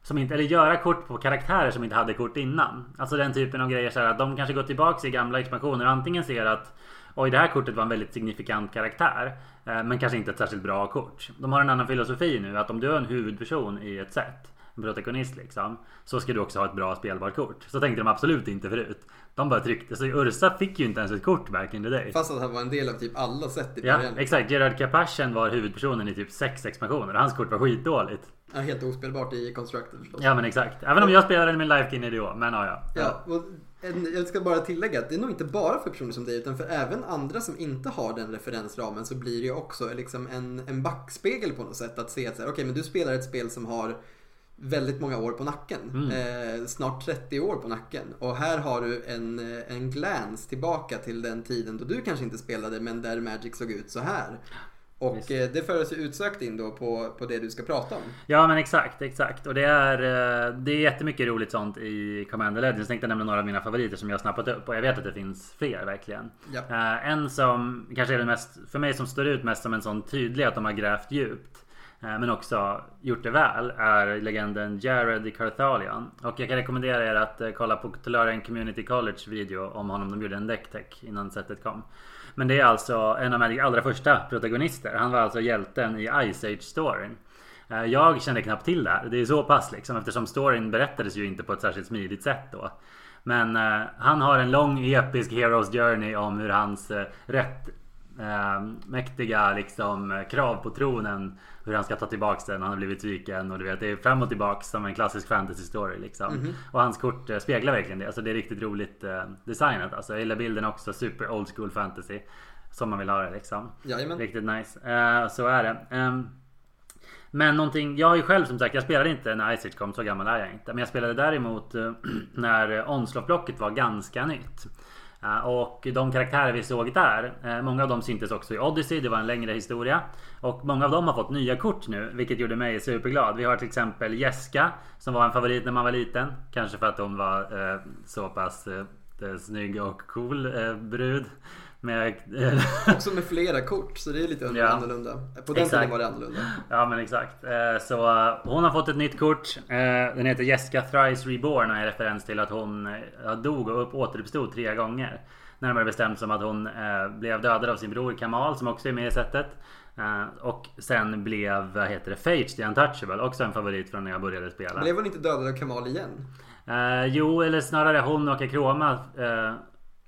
som inte, eller göra kort på karaktärer som inte hade kort innan. Alltså den typen av grejer så här att de kanske går tillbaks i gamla expansioner och antingen ser att Oj, det här kortet var en väldigt signifikant karaktär. eh, Men kanske inte ett särskilt bra kort. De har en annan filosofi nu. Att om du är en huvudperson i ett set. En protagonist liksom. Så ska du också ha ett bra spelbart kort. Så tänkte de absolut inte förut. De bara tryckte. Så Ursa fick ju inte ens ett kort back in the day. Fast att han var en del av typ alla sätt i Ja, början. exakt. Gerard Kapashen var huvudpersonen i typ sex expansioner. Och hans kort var skitdåligt. Ja, helt ospelbart i Constructed förstås. Ja men exakt. Även om jag spelade med Life King Idiot. Men ja, ja. Ja, och en, jag ska bara tillägga att det är nog inte bara för personer som dig utan för även andra som inte har den referensramen så blir det ju också liksom en, en backspegel på något sätt att se att okej men du spelar ett spel som har väldigt många år på nacken. Mm. Eh, snart 30 år på nacken. Och här har du en, en glans tillbaka till den tiden då du kanske inte spelade men där Magic såg ut så här. Och Visst. eh, det för oss utsökt in då på, på det du ska prata om. Ja men exakt, exakt. Och det är, eh, det är jättemycket roligt sånt i Commander Legends. Jag tänkte nämna några av mina favoriter som jag har snappat upp. Och jag vet att det finns fler verkligen. Ja. Eh, En som kanske är den mest, för mig som står ut mest som en sån tydlig att de har grävt djupt. men också gjort det väl är legenden Jared Carthalion. Och jag kan rekommendera er att kolla på Tolarian Community College video om honom. De gjorde en decktech innan sättet kom. Men det är alltså en av de allra första protagonister. Han var alltså hjälten i Ice Age-storyn. Eh, jag kände knappt till det här. Det är så pass liksom eftersom storyn berättades ju inte på ett särskilt smidigt sätt då. Men eh, han har en lång episk Heroes Journey om hur hans eh, rätt mäktiga liksom, krav på tronen. Hur han ska ta tillbaks den. Han har blivit sviken och du vet det är fram och tillbaks som en klassisk fantasy story liksom. Mm -hmm. Och hans kort speglar verkligen det. Alltså det är riktigt roligt designat. Alltså jag gillar bilden också. Super old school fantasy. Som man vill ha det liksom. Jajamän. Riktigt nice. så är det. Um, men någonting, jag har ju själv som sagt, jag spelade inte när Ice Age kom, så gammal är jag inte. Men jag spelade däremot eh, när Onslaught-blocket var ganska nytt. Eh, och de karaktärer vi såg där, eh, många av dem syntes också i Odyssey, det var en längre historia. Och många av dem har fått nya kort nu, vilket gjorde mig superglad. Vi har till exempel Jeska, som var en favorit när man var liten. Kanske för att hon var eh, så pass snygg och cool brud. Med, Också med flera kort så det är lite ja. annorlunda. På den tiden var det annorlunda. Ja men exakt. Eh, så eh, hon har fått ett nytt kort. Eh, den heter Jessica Thrice Reborn och är referens till att hon dog och återuppstod tre gånger. Närmare bestämt som att hon blev dödad av sin bror Kamal som också är med i sättet. Och sen blev, vad heter det, Fage the Untouchable. Också en favorit från när jag började spela. Blev hon inte dödad av Kamal igen? Uh, jo, eller snarare hon och Akroma uh,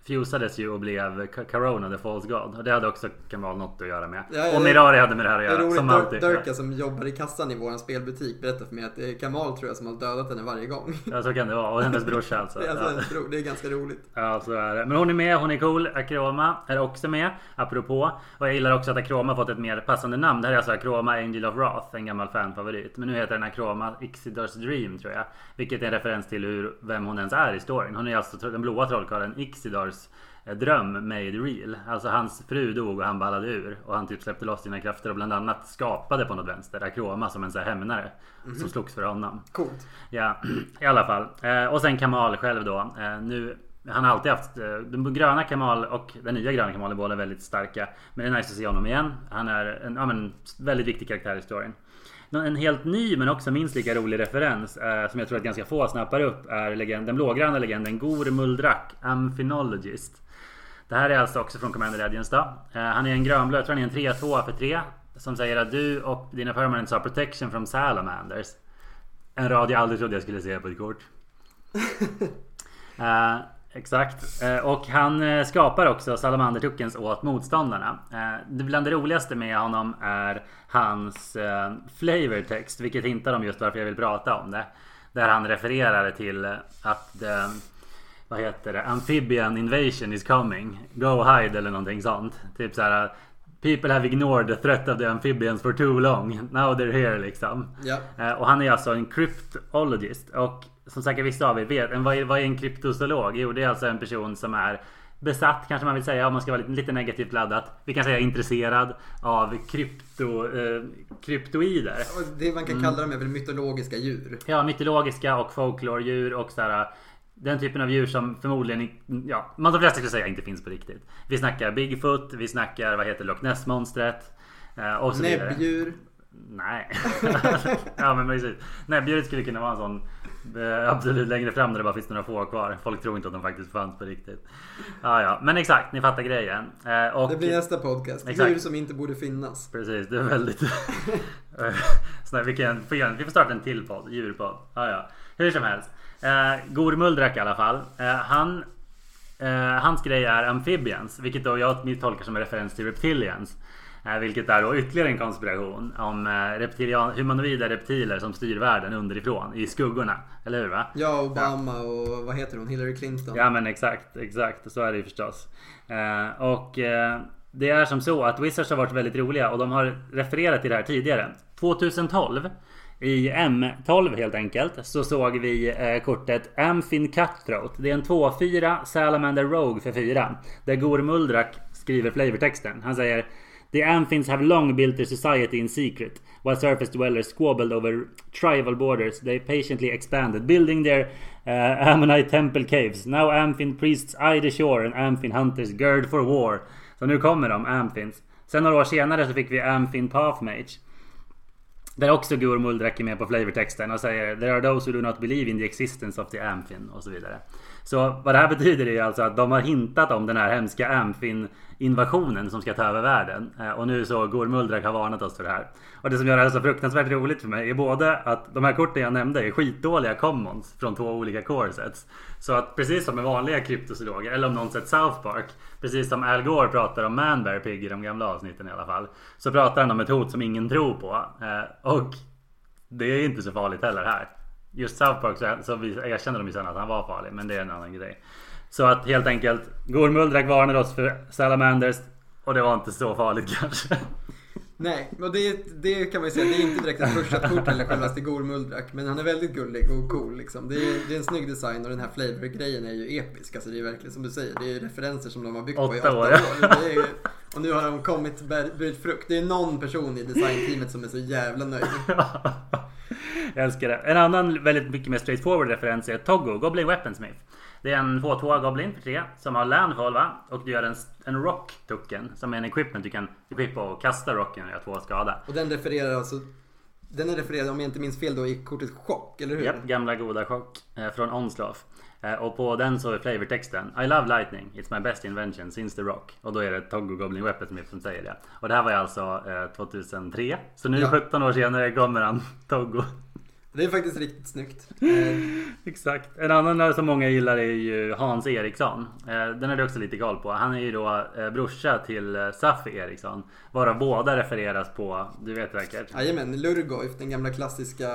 fusades ju och blev Corona the False God. Och det hade också Kamal något att göra med. Ja, och Mirari hade med det här att göra. Det är roligt. Som alltid. Durka som jobbar i kassan i vår spelbutik berättar för mig att det är Kamal tror jag som har dödat henne varje gång. Ja så kan det vara. Och hennes brorsa alltså. det, är alltså ja. det är ganska roligt. Ja så är det. Men hon är med, hon är cool. Akroma är också med. Apropå. Och jag gillar också att Akroma fått ett mer passande namn. Det här är alltså Akroma Angel of Wrath. En gammal fanfavorit. Men nu heter den Akroma Ixidars Dream tror jag. Vilket är en referens till hur, vem hon ens är i storyn. Hon är alltså den blåa trollkarlen Ixidars Eh, dröm made real. Alltså hans fru dog och han ballade ur. Och han typ släppte loss sina krafter och bland annat skapade på något vänster Akroma som en sån här hämnare. Mm. Som slogs för honom. Coolt. Ja, i alla fall. Eh, och sen Kamal själv då. Eh, nu han har alltid haft den gröna Kamal och den nya gröna Kamal är båda väldigt starka. Men det är nice att se honom igen. Han är en ja, men, väldigt viktig karaktär i storyn. En helt ny men också minst lika rolig referens eh, som jag tror att ganska få snappar upp är legend, den blågröna legenden Gor Muldrak, Amphinologist. Det här är alltså också från Commander då. Eh, han är en grönblå, jag tror han är en 3-2 för 3. Som säger att du och dina permanents har protection from salamanders. En rad jag aldrig trodde jag skulle se på ett kort. uh, exakt. Uh, och han skapar också salamandertuckens åt motståndarna. Det bland det roligaste med honom är hans uh, flavor text. Vilket hintar om just varför jag vill prata om det. Där han refererar till att vad heter det? Amphibian invasion is coming. Go hide eller någonting sånt. Typ så här. People have ignored the threat of the amphibians for too long. Now they're here liksom. Ja. Och han är alltså en cryptologist. Och som säkert vissa av er vet, vad är, vad är en kryptozoolog? Jo, det är alltså en person som är besatt kanske man vill säga om man ska vara lite, lite negativt laddat. Vi kan säga intresserad av krypto, eh, kryptoider. Det man kan mm. kalla dem är väl mytologiska djur? Ja, mytologiska och folklordjur och så här den typen av djur som förmodligen, ja, man de flesta skulle säga inte finns på riktigt. Vi snackar Bigfoot, vi snackar vad heter Loch Ness monstret. Eh, och så Näbbdjur. Nej. ja men precis. Näbbdjuret skulle kunna vara en sån absolut längre fram när det bara finns några få kvar. Folk tror inte att de faktiskt fanns på riktigt. Ja, ja. Men exakt, ni fattar grejen. Eh, och, det blir nästa podcast. Exakt. Djur som inte borde finnas. Precis, det är väldigt... Så vi, kan, vi får starta en till podd, djurpodd. Ja, ja. Hur som helst. Eh, Gor Muldrak i alla fall. Eh, han, eh, hans grej är Amphibians. Vilket då jag tolkar som en referens till Reptilians. Eh, vilket är då ytterligare en konspiration om eh, reptilian, humanoida reptiler som styr världen underifrån i skuggorna. Eller hur va? Ja, Obama ja. och vad heter hon? Hillary Clinton. Ja men exakt, exakt. Så är det ju förstås. Eh, och det är som så att Wizards har varit väldigt roliga och de har refererat till det här tidigare. 2012 i M12 helt enkelt så såg vi eh, kortet Amfin Cutthroat. Det är en 2-4 Salamander Rogue för 4. Där Gor Muldrak skriver flavortexten. Han säger The Amphins have long built their society in secret. While surface dwellers squabbled over tribal borders, they patiently expanded, building their uh, Ammonite temple caves. Now Amphin priests eye the shore and Amphin hunters gird for war. Så nu kommer de, Amphins. Sen några år senare så fick vi Amphin Pathmage. Där också Gur Muldrak är med på flavortexten och säger There are those who do not believe in the existence of the Amfin och så vidare. Så vad det här betyder är alltså att de har hintat om den här hemska Amfin invasionen som ska ta över världen. Eh, och nu så går Muldrak har varnat oss för det här. Och det som gör det här så fruktansvärt roligt för mig är både att de här korten jag nämnde är skitdåliga commons från två olika coresets. Så att precis som med vanliga kryptozoologer, eller om någon sett South Park, precis som Al Gore pratar om Manbear Pig i de gamla avsnitten i alla fall, så pratar han om ett hot som ingen tror på. Eh, och det är inte så farligt heller här. Just South Park så, så de ju sen att han var farlig, men det är en annan grej. Så att helt enkelt, Gore Muldrak varnade oss för Salamanders och det var inte så farligt kanske. Nej, och det, det kan man ju säga, det är inte direkt ett pushat kort eller självaste Gor Muldrak. Men han är väldigt gullig och cool liksom. Det är, det är en snygg design och den här flavor-grejen är ju episk. Alltså det är verkligen som du säger, det är referenser som de har byggt på i åtta år. år. Är, och nu har de kommit burit frukt. Det är någon person i designteamet som är så jävla nöjd. Jag älskar det. En annan väldigt mycket mer straightforward referens är Toggo, Goblin Weaponsmith. Det är en 2-2 Goblin för 3 som har landfall va? Och du gör en, en rock token som är en equipment du kan equippa och kasta rocken och göra 2 skada. Och den refererar alltså den är refererad om jag inte minns fel då i kortet Chock, eller hur? Japp, gamla goda Chock eh, från Onslav. Eh, och på den så är flavortexten I love lightning, it's my best invention since the rock. Och då är det Toggo Goblin Weapon Smith som säger det. Och det här var ju alltså eh, 2003. Så nu ja. 17 år senare kommer han, Toggo. Det är faktiskt riktigt snyggt. Exakt. En annan som många gillar är ju Hans Eriksson. Eh, den är du också lite koll på. Han är ju då eh, brorsa till eh, Safi Eriksson. Varav båda refereras på, du vet säkert? Jajamän, Lurgoif, den gamla klassiska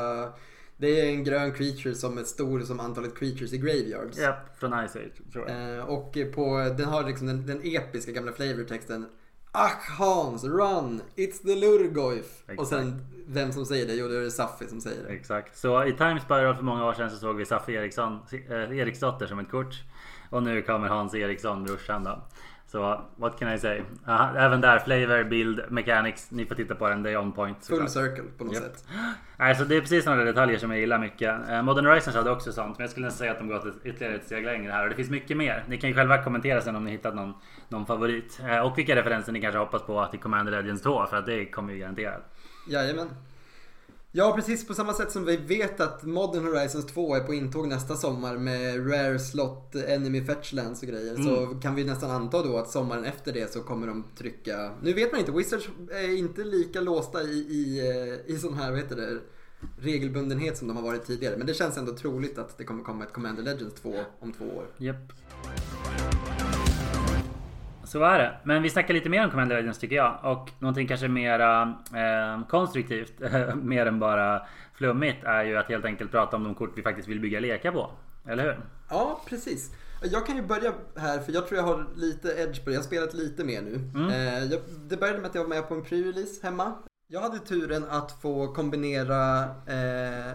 det är en grön creature som är stor som antalet creatures i graveyards. Ja, från Ice Age tror jag. Och på, den har liksom den, den episka gamla flavortexten Ach Hans, run! It's the Lurgoif! Och sen vem som säger det? Jo, det är Safi som säger det. Exakt. Så i Times Spiral för många år sedan så såg vi Safi Eriksson, eh, Eriksdotter som ett kort. Och nu kommer Hans Eriksson, brorsan då. Så what can I say? Aha, även där flavor, build, mechanics. Ni får titta på den, det är on point. Full circle på något yep. sätt. Alltså, det är precis sådana detaljer som jag gillar mycket. Uh, Modern Horizons hade också sånt. Men jag skulle säga att de gått ytterligare ett steg längre här. Och det finns mycket mer. Ni kan ju själva kommentera sen om ni hittat någon, någon favorit. Uh, och vilka referenser ni kanske hoppas på till Commander Legends 2. För att det kommer ju garanterat. Jajamän. Ja, precis på samma sätt som vi vet att Modern Horizons 2 är på intåg nästa sommar med Rare Slot, Enemy Fetchlands och grejer. Mm. Så kan vi nästan anta då att sommaren efter det så kommer de trycka... Nu vet man inte, Wizards är inte lika låsta i, i, eh, i sån här, vad heter det? regelbundenhet som de har varit tidigare. Men det känns ändå troligt att det kommer komma ett Commander Legends 2 om två år. Yep. Så är det. Men vi snackar lite mer om Commander Legends tycker jag. Och någonting kanske mera eh, konstruktivt, mer än bara flummigt, är ju att helt enkelt prata om de kort vi faktiskt vill bygga lekar på. Eller hur? Ja, precis. Jag kan ju börja här, för jag tror jag har lite edge på det. Jag har spelat lite mer nu. Mm. Eh, jag, det började med att jag var med på en pre-release hemma. Jag hade turen att få kombinera eh,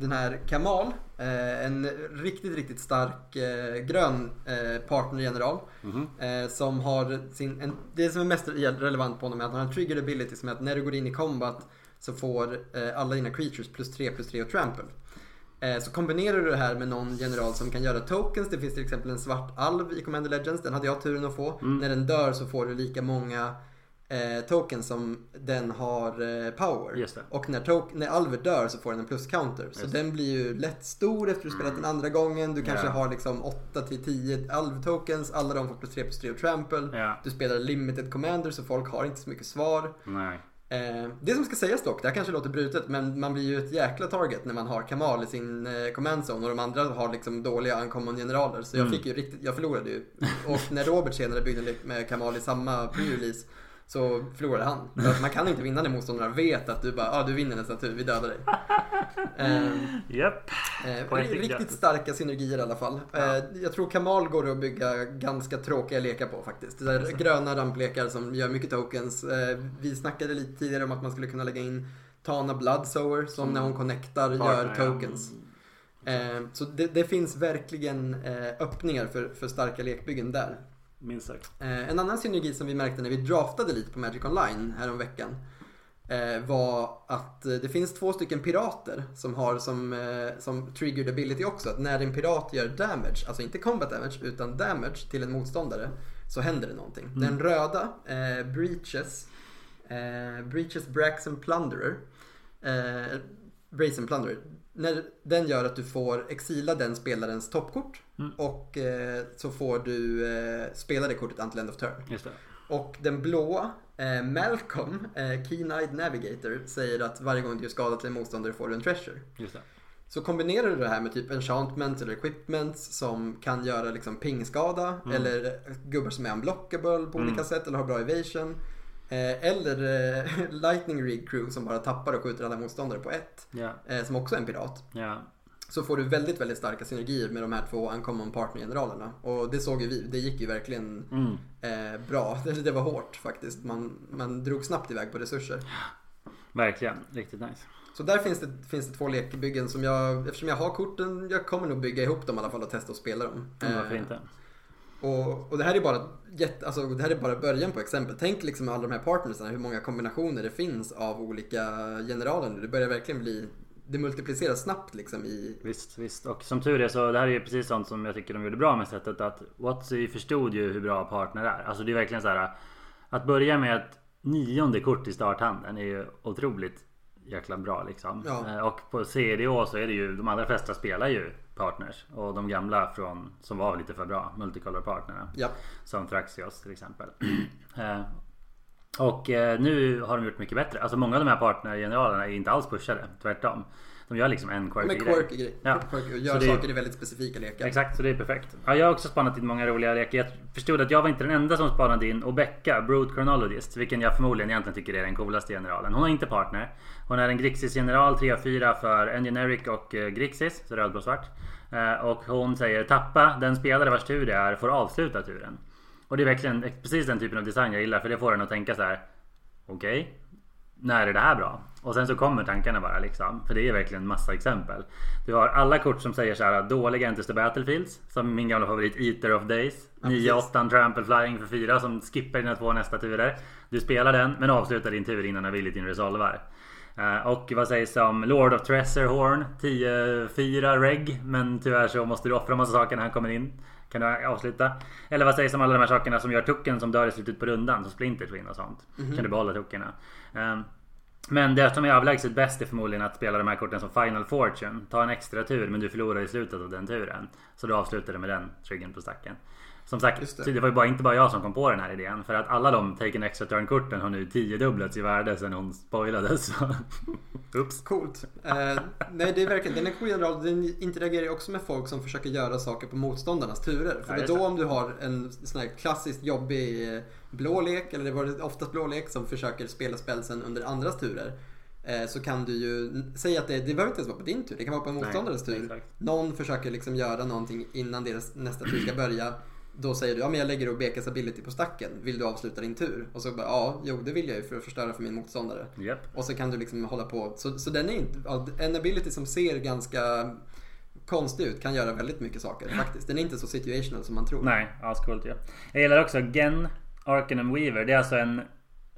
den här Kamal, eh, en riktigt, riktigt stark eh, grön eh, partnergeneral. Mm -hmm. som har sin, en, det som är mest relevant på honom är att han har en trigger ability som är att när du går in i combat så får alla dina creatures plus 3 plus 3 och trample. Så kombinerar du det här med någon general som kan göra tokens. Det finns till exempel en svart alv i Commander Legends. Den hade jag turen att få. Mm. När den dör så får du lika många eh, token som den har eh, power. Och när, tok- när Alver dör så får den en plus counter. Så den blir ju lätt stor efter att du spelat mm. den andra gången. Du kanske yeah. har liksom 8 till 10 Alver tokens. Alla de får plus 3 plus 3 och trample. Yeah. Du spelar limited commander så folk har inte så mycket svar. Nej. Eh, det som ska sägas dock, det här kanske låter brutet men man blir ju ett jäkla target när man har Kamal i sin eh, command zone och de andra har liksom dåliga uncommon generaler. Så jag mm. fick ju riktigt, jag förlorade ju. Och när Robert senare byggde med Kamal i samma pre-release så förlorade han. För man kan inte vinna när motståndarna vet att du bara, ah, du vinner nästa tur, vi dödar dig. Japp. Yep. Eh, riktigt starka synergier i alla fall. Ja. Eh, jag tror Kamal går att bygga ganska tråkiga lekar på faktiskt. Det där gröna ramplekar som gör mycket tokens. Eh, vi snackade lite tidigare om att man skulle kunna lägga in Tana Bloodsower som mm. när hon connectar gör tokens. Ja. Så det, det, finns verkligen öppningar för, för starka lekbyggen där. Minst sagt. Eh, en annan synergi som vi märkte när vi draftade lite på Magic Online häromveckan eh, var att eh, det finns två stycken pirater som har som, som triggered ability också. Att när en pirat gör damage, alltså inte combat damage utan damage till en motståndare så händer det någonting. Mm. Den röda, eh, Breaches, eh, Breaches Braxen Plunderer eh, Brazen Plunder. När, den gör att du får exila den spelarens toppkort Mm. och eh, så får du eh, spela det kortet until end of turn. Och den blåa, eh, Malcolm, eh, Keen-Eyed Navigator, säger att varje gång du gör skada till en motståndare får du en treasure. Så kombinerar du det här med typ enchantments eller equipments som kan göra liksom pingskada Mm. eller gubbar som är unblockable på olika Mm. sätt eller har bra evasion. Eh, eller eh, Lightning Rig Crew som bara tappar och skjuter alla motståndare på ett. Ja. Eh, som också är en pirat. Ja. Så får du väldigt, väldigt starka synergier med de här två Uncommon Partner-generalerna. Och det såg ju vi, det gick ju verkligen Mm. eh, bra. Det, var hårt faktiskt. Man, man drog snabbt iväg på resurser. Verkligen. Riktigt nice. Så där finns det, finns det två lekbyggen som jag, eftersom jag har korten, jag kommer nog bygga ihop dem i alla fall och testa att spela dem. Mm, varför Eh, inte? Och, och det här är bara jätte, alltså det här är bara början på exempel. Tänk liksom alla de här partnersen, hur många kombinationer det finns av olika generaler nu. Det börjar verkligen bli, det multipliceras snabbt liksom i, Visst, visst. Och som tur är så det här är ju precis sånt som jag tycker de gjorde bra med sättet att Watsy förstod ju hur bra partner är. Alltså det är verkligen så här att börja med ett nionde kort i starthanden är ju otroligt jäkla bra liksom. Ja. Eh, Och på CDO så är det ju de allra flesta spelar ju partners och de gamla från som var lite för bra multicolor partnerna. ja. Som Traxios till exempel. Eh, och eh, nu har de gjort mycket bättre. Alltså många av de här partnergeneralerna är inte alls pushade. Tvärtom. De gör liksom en quirky är grej. quirky grejer. Ja. Quirky och gör saker i väldigt specifika lekar. Exakt, så det är perfekt. Ja, jag har också spanat in många roliga lekar. Jag förstod att jag var inte den enda som spanade in Obecca, Brute Chronologist. Vilken jag förmodligen egentligen tycker är den coolaste generalen. Hon har inte partner. Hon är en Grixis general 3-4 för en generic och eh, Grixis, så rödblå svart. Eh, och hon säger tappa den spelare vars tur det är får avsluta turen. Och det är verkligen precis den typen av design jag gillar för det får en att tänka så här. Okej, när är det här bra? Och sen så kommer tankarna bara liksom. För det är verkligen massa exempel. Du har alla kort som säger så här dåliga Enters the Battlefields. Som min gamla favorit Eater of Days. Ja, 9 precis. 8 Trample Flying för 4 som skippar dina två nästa turer. Du spelar den men avslutar din tur innan abilityn resolvar. Eh, Och vad sägs om Lord of Treasurehorn 10-4 reg Men tyvärr så måste du offra massa saker när han kommer in Kan du avsluta? Eller vad sägs om alla de här sakerna som gör tucken som dör i slutet på rundan Som Splinter Twin och sånt Kan du behålla tuckerna Ehm, men det som är avlägset bäst är förmodligen att spela de här korten som Final Fortune. Ta en extra tur men du förlorar i slutet av den turen. Så du avslutar det med den triggen på stacken som sagt, det. det. var ju bara, inte bara jag som kom på den här idén. För att alla de Take an extra turn-korten har nu 10 dubblats i värde sen hon spoilades. Oops. Coolt. Eh, nej, det är verkligen, den är cool general. Den interagerar ju också med folk som försöker göra saker på motståndarnas turer. För Ja, det då det. om du har en sån här klassiskt jobbig eh, blå lek, eller det var oftast blå lek, som försöker spela spelsen under andras turer. eh, Så kan du ju säga att det, det behöver inte ens vara på din tur, det kan vara på en Nej, motståndares tur. exakt. Någon försöker liksom göra någonting innan deras nästa tur ska börja. Då säger du, ja men jag lägger Obekas ability på stacken, vill du avsluta din tur? Och så bara, ja, jo det vill jag ju för att förstöra för min motståndare. Japp. Och så kan du liksom hålla på. Så, så den är inte, ja, en ability som ser ganska konstig ut kan göra väldigt mycket saker faktiskt. Den är inte så situational som man tror. Nej, ascoolt ju. Jag gillar också Gen Arcanum Weaver. Det är alltså en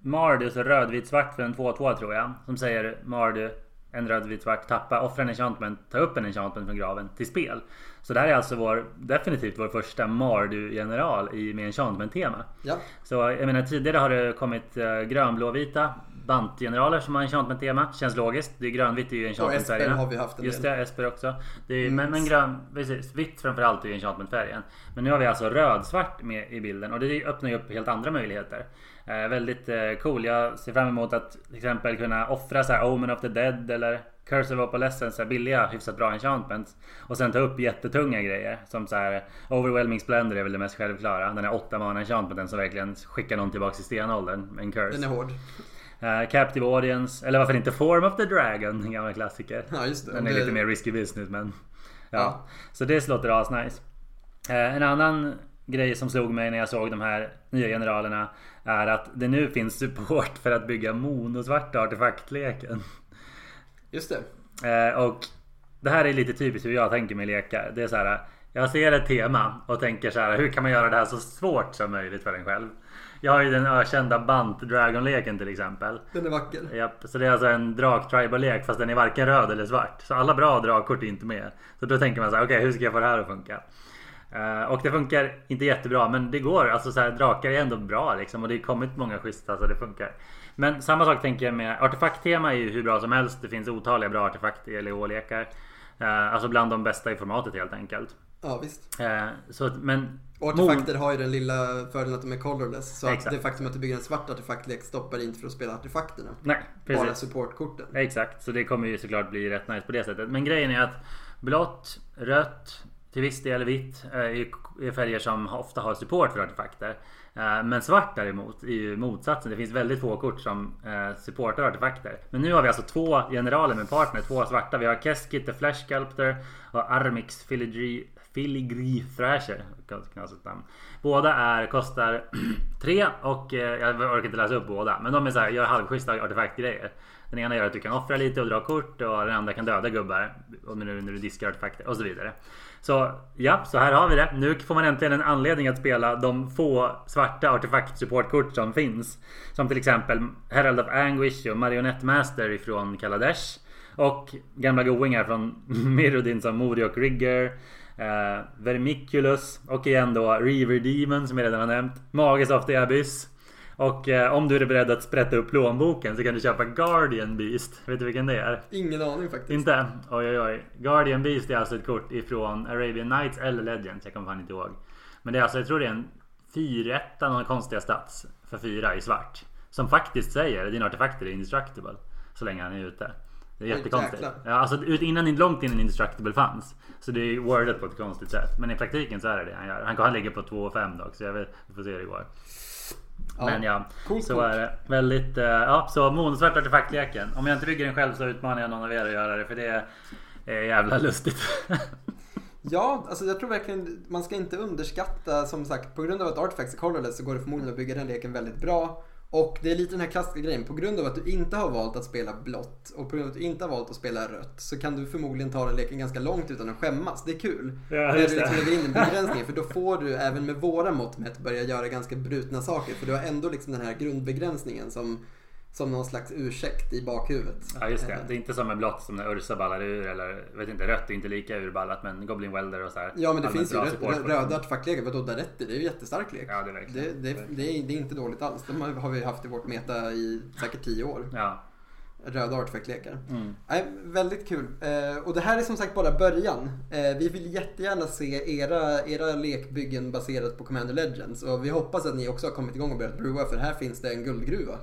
Mardu, så rödvit svart för en 2-2 tror jag. Som säger Mardu, en rödvit svart, tappa, offra en enchantment, ta upp en enchantment från graven till spel. Så det här är alltså vår, definitivt vår första Mardu-general i- med enchantment-tema. Ja, Så jag menar tidigare har det kommit uh, grönblåvita bantgeneraler som har enchantment-tema. Känns logiskt. Det är grönvitt är ju enchantment-färgerna. har vi haft en Just del. det, Esper också. Det är, Mm. men, men grön, precis, vitt framförallt är ju enchantment-färgen. Men nu har vi alltså rödsvart med i bilden och det öppnar ju upp helt andra möjligheter. Eh, väldigt eh, cool. Jag ser fram emot att till exempel kunna offra så här Omen of the Dead eller Curse of Opalescence, så här billiga, hyfsat bra enchantments. Och sen ta upp jättetunga grejer. Som så här Overwhelming Splendor är väl det mest självklara. Den här 8 mana enchantmenten som verkligen skickar någon tillbaks i stenåldern. En curse. Den är hård. Eh, Captive Audience, eller varför inte Form of the Dragon, en gammal klassiker. Ja, just det. Den är det- lite mer risky business men... Ja. Ja. Så det låter asnice. Eh, en annan grej som slog mig när jag såg de här nya generalerna är att det nu finns support för att bygga monosvarta artefaktleken. Just det. Eh, och det här är lite typiskt hur jag tänker med lekar. Det är så här. Jag ser ett tema och tänker så här. Hur kan man göra det här så svårt som möjligt för en själv? Jag har ju den ökända Bant Dragon-leken till exempel. Den är vacker. Japp, så det är alltså en drak tribal lek fast den är varken röd eller svart. Så alla bra drakkort är inte med. Så då tänker man så här, okej hur ska jag få det här att funka? Eh, och det funkar inte jättebra men det går. Alltså så här, drakar är ändå bra liksom och det har kommit många schyssta så det funkar. Men samma sak tänker jag med artefakttema är ju hur bra som helst. Det finns otaliga bra artefakt i LEH-lekar. Eh, alltså bland de bästa i formatet helt enkelt. Ja visst. Eh, så, men Och artefakter har ju den lilla fördelen att de är colorless. Så att Exakt. det faktum att du bygger en svart artefaktlek stoppar inte för att spela artefakterna. nej, Bara precis. supportkorten. Exakt, så det kommer ju såklart bli rätt nice på det sättet. Men grejen är att blått, rött, till viss del vitt eh, är färger som ofta har support för artefakter. Eh, men svart däremot är ju motsatsen. Det finns väldigt få kort som eh, supportar artefakter. Men nu har vi alltså två generaler med partner, två svarta. Vi har Keskit the Flash Sculptor och Armix Filigree Filigree Thrasher. Knasigt namn. Båda är, kostar 3 och eh, jag orkar inte läsa upp båda. Men de är så här, gör halvschyssta artefaktgrejer. Den ena gör att du kan offra lite och dra kort och den andra kan döda gubbar. Och du, när du diskar artefakter och så vidare. Så ja, så här har vi det. Nu får man äntligen en anledning att spela de få svarta artefakt-supportkort som finns. Som till exempel Herald of Anguish och Marionette Master ifrån Kaladesh. Och gamla goingar från Mirrodin som Mori och Rigger. Eh, Vermiculus och igen då Reaver Demon som jag redan har nämnt. Magus of the Abyss. Och eh, om du är beredd att sprätta upp plånboken så kan du köpa Guardian Beast. Vet du vilken det är? Ingen aning faktiskt. Inte? Oj oj oj. Guardian Beast är alltså ett kort ifrån Arabian Nights eller Legends. Jag kommer fan inte ihåg. Men det är alltså, jag tror det är en 4 någon konstiga stats för 4 i svart. Som faktiskt säger att dina artefakter är indestructible. Så länge han är ute. Det är jättekonstigt. Ja, alltså innan, långt innan indestructible fanns. Så det är wordat på ett konstigt sätt. Men i praktiken så är det det han gör. Han, han ligger på 2 och 5 dock. Så jag vet, vi får se hur det går. Ja. Men ja, Coolt så kort. är det. Väldigt, eh, ja så monosvart artefaktleken. Om jag inte bygger den själv så utmanar jag någon av er att göra det för det är jävla lustigt. Ja, alltså jag tror verkligen man ska inte underskatta som sagt på grund av att Artifacts är colorless så går det förmodligen att bygga den leken väldigt bra. Och det är lite den här klassiska grejen. På grund av att du inte har valt att spela blått och på grund av att du inte har valt att spela rött så kan du förmodligen ta den leken ganska långt utan att skämmas. Det är kul. Ja, När du liksom lägger in den begränsningen för då får du även med våra mått mätt börja göra ganska brutna saker. För du har ändå liksom den här grundbegränsningen som, som någon slags ursäkt i bakhuvudet. Ja just det. Eh, Det är inte som med blått som när Ursa ballar ur eller vet inte rött är inte lika urballat men Goblin Welder och så här. Ja men det finns ju röd, röda artefaktlekar, vadå Daretti? Det är ju jättestark lek. Ja det är verkligen. Det, det, det, är, det är inte dåligt alls. De har- vi haft i vårt meta i säkert 10 år. Ja. Röda artefaktlekar. Mm. Väldigt kul. Eh, och det här är som sagt bara början. Eh, vi vill jättegärna se era, era lekbyggen baserat på Commander Legends. Och vi hoppas att ni också har kommit igång och börjat brewa för här finns det en guldgruva.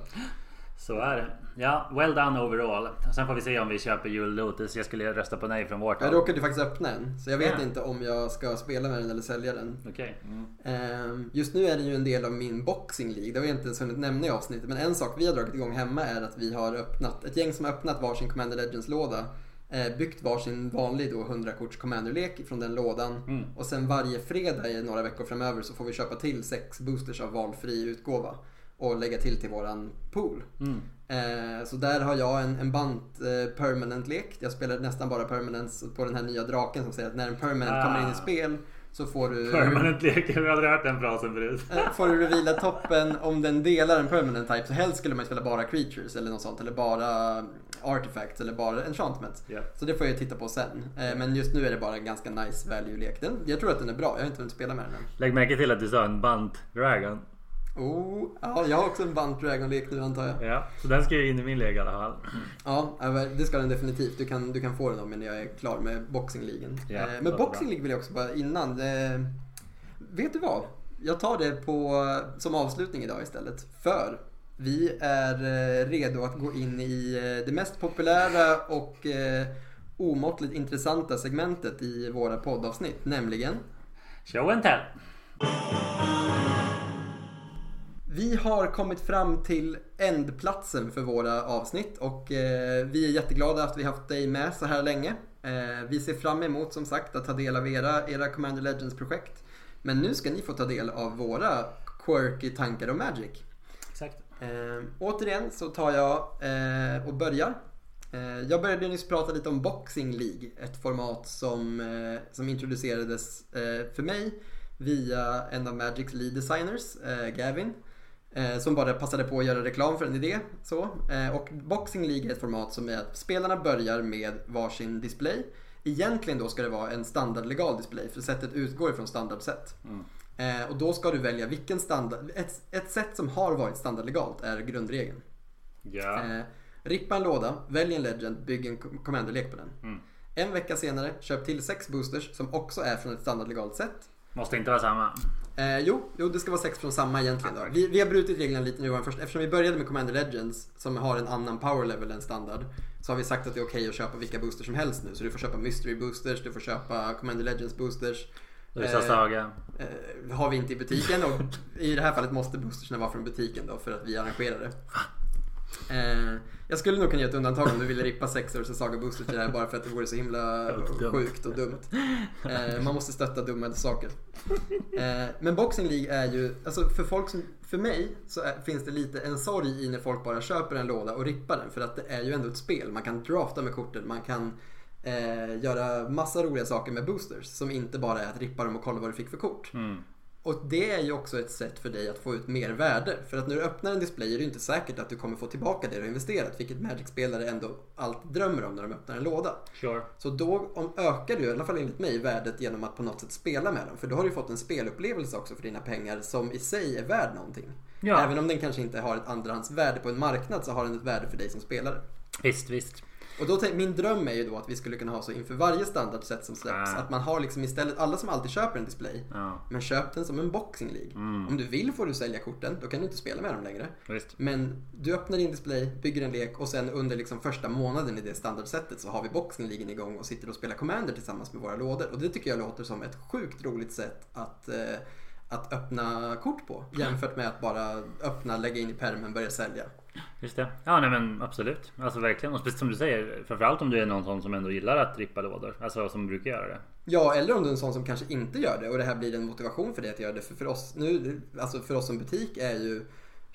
Så är det. Ja, well done overall. Sen får vi se om vi köper Jule Lotus. Jag skulle rösta på nej från vårt Jag håll. råkade ju faktiskt öppna en. Så jag vet Ja. inte om jag ska spela med den eller sälja den. Okej. Mm. Ehm, Just nu är det ju en del av min boxing League. Det har jag inte ens hunnit nämna i avsnittet. Men en sak vi har dragit igång hemma är att vi har öppnat, ett gäng som har öppnat varsin Commander Legends-låda. eh, Byggt varsin vanlig då 100-korts Commander-lek från den lådan. Mm. Och sen varje fredag i några veckor framöver så får vi köpa till sex boosters av valfri utgåva. Och lägga till till våran pool. Mm. Eh, så där har jag en, en bant eh, permanent-lek. Jag spelar nästan bara permanents på den här nya draken som säger att när en permanent kommer in i Ah. spel så får du... Permanent lek. Jag har aldrig hört den frasen förut. Eh, Får du reveala toppen om den delar en permanent type så helst skulle man spela bara creatures eller något sånt eller bara artifacts eller bara enchantments. Ja. Så det får jag titta på sen. Eh, Men just nu är det bara en ganska nice value-lek. Den, jag tror att den är bra, jag har inte hunnit spela med den än. Lägg märke till att du sa en Bunt Dragon. Oh, ja, jag har också en Bunt Dragon-lek nu antar jag. Ja, så den ska ju in i min lek i alla fall. Ja, det ska den definitivt. Du kan, du kan få den om när jag är klar med Boxing-ligan. Ja, Eh, Men låter Boxing bra. League vill jag också bara innan. Eh, vet du vad? Jag tar det på, som avslutning idag istället. För vi är eh, redo att gå in i det mest populära och omåttligt intressanta segmentet i våra poddavsnitt. Nämligen Show and tell. Vi har kommit fram till ändplatsen för våra avsnitt och eh, vi är jätteglada att vi haft dig med så här länge. Eh, vi ser fram emot som sagt att ta del av era, era Commander Legends projekt. Men nu ska ni få ta del av våra quirky tankar om Magic. Exakt. Eh, återigen så tar jag eh, och börjar. Eh, jag började nyss prata lite om Boxing League, ett format som, eh, som introducerades för mig via en av Magics lead designers, Gavin. Eh, som bara passade på att göra reklam för en idé. Så. Eh, och Boxing League är ett format som är att spelarna börjar med varsin display. Egentligen då ska det vara en standardlegal display för sättet utgår ifrån standardsätt. Mm. Eh, och då ska du välja vilken standard... Ett, ett sätt som har varit standardlegalt är grundregeln. Ja. Eh, rippa en låda, välj en legend, bygg en commander-lek på den. Mm. En vecka senare, köp till sex boosters som också är från ett standardlegalt sätt. Måste inte vara samma. Eh, jo, jo, det ska vara sex från samma egentligen. Då. Vi, vi har brutit reglerna lite nu först. Eftersom vi började med Commander Legends som har en annan power level än standard. Så har vi sagt att det är okej att köpa vilka boosters som helst nu. Så du får köpa Mystery boosters, du får köpa Commander Legends boosters. Ryssa Eh, Saga. Eh, har vi inte i butiken och i det här fallet måste boostersna vara från butiken då för att vi arrangerar det. Eh, jag skulle nog kunna ge ett undantag om du ville rippa sex Ursa Saga boosters till det här bara för att det vore så himla sjukt och dumt. Eh, man måste stötta dumma saker. Eh, men Boxing League är ju, alltså för folk som, för mig så är, finns det lite en sorg i när folk bara köper en låda och rippar den för att det är ju ändå ett spel. Man kan drafta med korten, man kan eh, göra massa roliga saker med boosters som inte bara är att rippa dem och kolla vad du fick för kort. Mm. Och det är ju också ett sätt för dig att få ut mer värde. För att när du öppnar en display är det ju inte säkert att du kommer få tillbaka det du har investerat. Vilket Magic-spelare ändå alltid drömmer om när de öppnar en låda. Sure. Så då om, ökar du, i alla fall enligt mig, värdet genom att på något sätt spela med dem. För då har du fått en spelupplevelse också för dina pengar som i sig är värd någonting. Ja. Även om den kanske inte har ett andrahandsvärde på en marknad så har den ett värde för dig som spelare. Visst, visst. Och då, min dröm är ju då att vi skulle kunna ha så inför varje standardset som släpps. Ah. Att man har liksom istället, alla som alltid köper en display. Ja. Men köp den som en boxing League. Mm. Om du vill får du sälja korten, då kan du inte spela med dem längre. Visst. Men du öppnar din display, bygger en lek och sen under liksom första månaden i det standardsättet så har vi boxing League igång och sitter och spelar Commander tillsammans med våra lådor. Och det tycker jag låter som ett sjukt roligt sätt att, eh, att öppna kort på. Jämfört med att bara öppna, lägga in i pärmen, börja sälja. Just det. Ja nej men absolut. Alltså verkligen. Och precis som du säger. Framförallt om du är någon sån som ändå gillar att rippa lådor. Alltså som brukar göra det. Ja, eller om du är en sån som kanske inte gör det och det här blir en motivation för dig att göra det. För, för, oss, nu, alltså för oss som butik är ju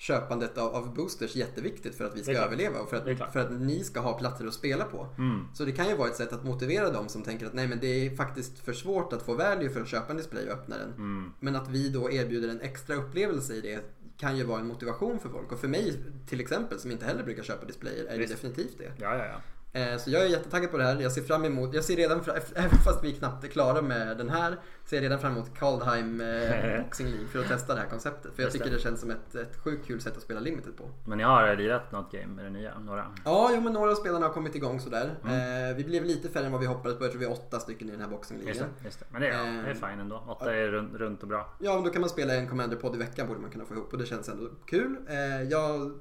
köpandet av, av boosters jätteviktigt för att vi Det ska överleva och för Det att, för att ni ska ha platser att spela på. Mm. Så det kan ju vara ett sätt att motivera dem som tänker att nej men det är faktiskt för svårt att få value för att köpa en display och öppna den. Mm. Men att vi då erbjuder en extra upplevelse i det kan ju vara en motivation för folk. Och för mig till exempel som inte heller brukar köpa displayer är det Visst. definitivt det. Ja ja ja. Eh, Så jag är jättetaggad på det här. Jag ser fram emot, jag ser redan, även fast vi knappt är klara med den här, ser jag redan fram emot Kaldheim eh, Boxing League för att testa det här konceptet. För jag Just tycker det. känns som ett, ett sjukt kul sätt att spela limited på. Men ni har lirat något game med det nya? Några? Ja, jo, men några av spelarna har kommit igång sådär. Mm. Eh, vi blev lite färre än vad vi hoppades på. Jag tror vi är åtta stycken i den här Boxing Just League. det, just det. Men det är, det är Eh, fine ändå. Åtta är runt, runt och bra. Ja, men då kan man spela en Commander-podd i veckan borde man kunna få ihop och det känns ändå kul. Eh, jag,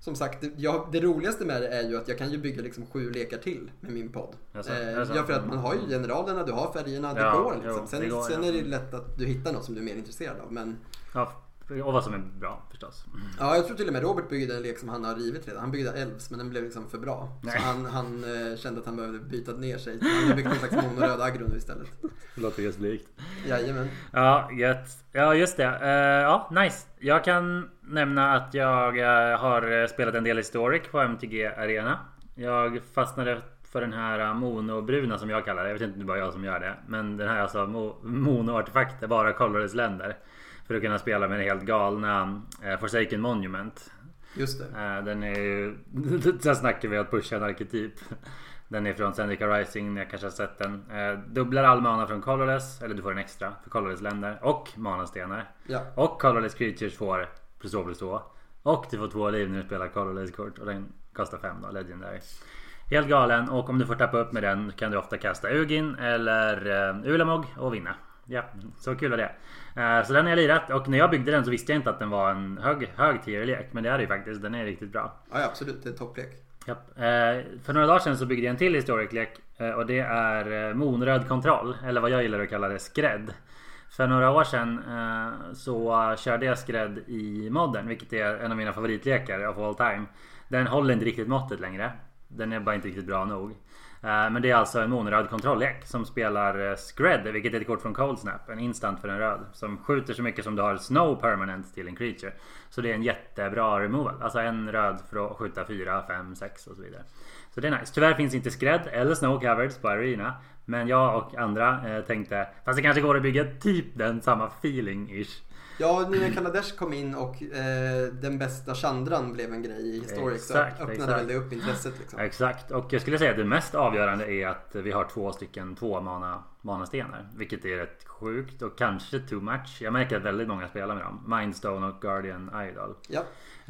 som sagt, det, jag, det roligaste med det är ju att jag kan ju bygga liksom sju lekar till med min podd. Jaså, Eh, ja, för att man har ju generalerna, du har färgerna, det Ja, går liksom. jo, sen det går, sen ja. är det lätt att du hittar något som du är mer intresserad av. Men Ja, och vad som är bra förstås. ja, jag tror till och med Robert byggde en lek som han har rivit redan. Han byggde Elves men den blev liksom för bra. Nej. Så han, han eh, kände att han behövde byta ner sig. Han har byggt någon slags monoröd aggro nu istället. Det låter just likt. Jajamän. Ja, gött. Ja, just det. Eh, ja, nice. Jag kan nämna att jag eh, har spelat en del Historic på MTG Arena. Jag fastnade för den här monobruna som jag kallar det. Jag vet inte om det är bara jag som gör det. Men den här alltså mo- mono-artefakter, bara colorless länder. För att kunna spela med den helt galna eh, Forsaken Monument. Just det. Eh, Den är ju... Sen snackar vi att pusha en arketyp. Den är från Zendika Rising, ni kanske har sett den. Eh, dubblar all mana från colorless, eller du får en extra för colorless länder. Och manastenar. Ja. Och colorless creatures får plus 2 plus 2. Och du får två liv när du spelar colorless kort. Och den kostar 5 då, legendary. Helt galen och om du får tappa upp med den kan du ofta kasta Ugin eller Ulamog och vinna. Ja, så kul är det. Eh, så den har jag lirat och när jag byggde den så visste jag inte att den var en hög, hög tier-lek. Men det är det ju faktiskt. Den är riktigt bra. Ja, absolut. Det är en topplek. Japp. Eh, för några dagar sedan så byggde jag en till historic-lek eh, och det är monröd kontroll. Eller vad jag gillar att kalla det, skrädd. För några år sedan så körde jag skrädd i modden, vilket är en av mina favoritlekar of all time. Den håller inte riktigt måttet längre. Den är bara inte riktigt bra nog. Eh, men det är alltså en monoröd kontrolllek som spelar eh, Scred, vilket är ett kort från Cold Snap. En instant för en röd. Som skjuter så mycket som du har Snow permanent till en creature. Så det är en jättebra removal. Alltså en röd för att skjuta 4, 5, 6 och så vidare. Så det är nice. Tyvärr finns inte Scred eller Snow Covereds på Arena. Men jag och andra eh, tänkte, fast det kanske går att bygga typ den samma feeling ish. Ja, nu när Kaladesh kom in och eh, den bästa Chandran blev en grej i Historic Exakt, så öppnade exakt. väl det upp intresset liksom. Exakt och jag skulle säga att det mest avgörande är att vi har två stycken två mana manastenar. Vilket är rätt sjukt och kanske too much. Jag märker att väldigt många spelar med dem. Mindstone och Guardian Idol. Ja.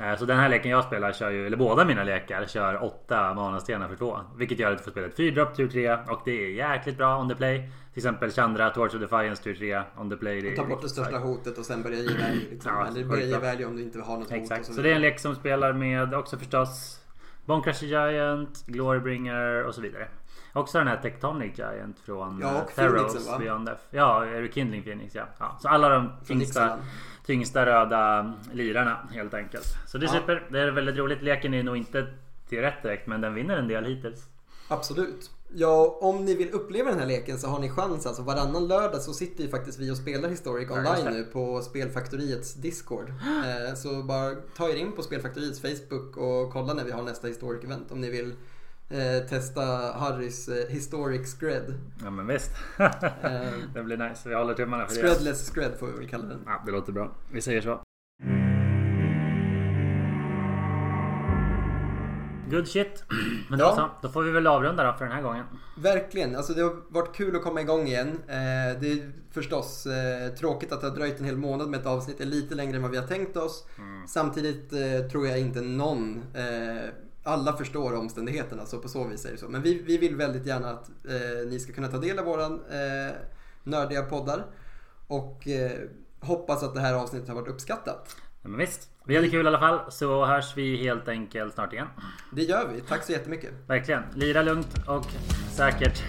Eh, Så den här leken jag spelar kör ju, eller båda mina lekar kör åtta manastenar för två. Vilket gör att du får spela ett 4 tur 3 och det är jäkligt bra on the play. Till exempel Chandra, Torch of Defiance tur 3 on the play. Det Ta bort det största hotet och sen börja ge value. Liksom. Ja, Eller börja ge value om du inte har något hot. Exakt, och så så det är en lek som spelar med också förstås Bonecrusher Giant, Glorybringer och så vidare. Också den här Tectonic Giant från Ja, eh, och Theros? Beyond Death. Ja, Rekindling Phoenix ja. ja. Så alla de tyngsta, tyngsta röda lirarna helt enkelt. Så det är Ja. super. Det är väldigt roligt. Leken är nog inte till rätt direkt men den vinner en del hittills. Absolut. Ja, om ni vill uppleva den här leken så har ni chans. Alltså varannan lördag så sitter ju faktiskt vi och spelar Historic online nu på Spelfaktoriets Discord. Eh, så bara ta er in på Spelfaktoriets Facebook och kolla när vi har nästa Historic-event om ni vill eh, testa Harrys eh, Historic Scred. Ja men visst. Det blir nice. Vi håller tummarna för det. Scredless Scred får vi väl kalla den. Ja, det låter bra. Vi säger så. Good shit. Men då Ja. så. Då får vi väl avrunda då för den här gången. Verkligen, alltså det har varit kul att komma igång igen. Eh, det är förstås eh, tråkigt att det har dröjt en hel månad med ett avsnitt, är lite längre än vad vi har tänkt oss. Samtidigt eh, tror jag inte någon, alla förstår omständigheterna så på så vis är det så. Men vi, vi vill väldigt gärna att ni ska kunna ta del av våran nördiga poddar. Och hoppas att det här avsnittet har varit uppskattat. Men visst. Vi hade kul i alla fall. Så hörs vi helt enkelt snart igen. Det gör vi, tack så jättemycket. Verkligen. Lira lugnt och säkert.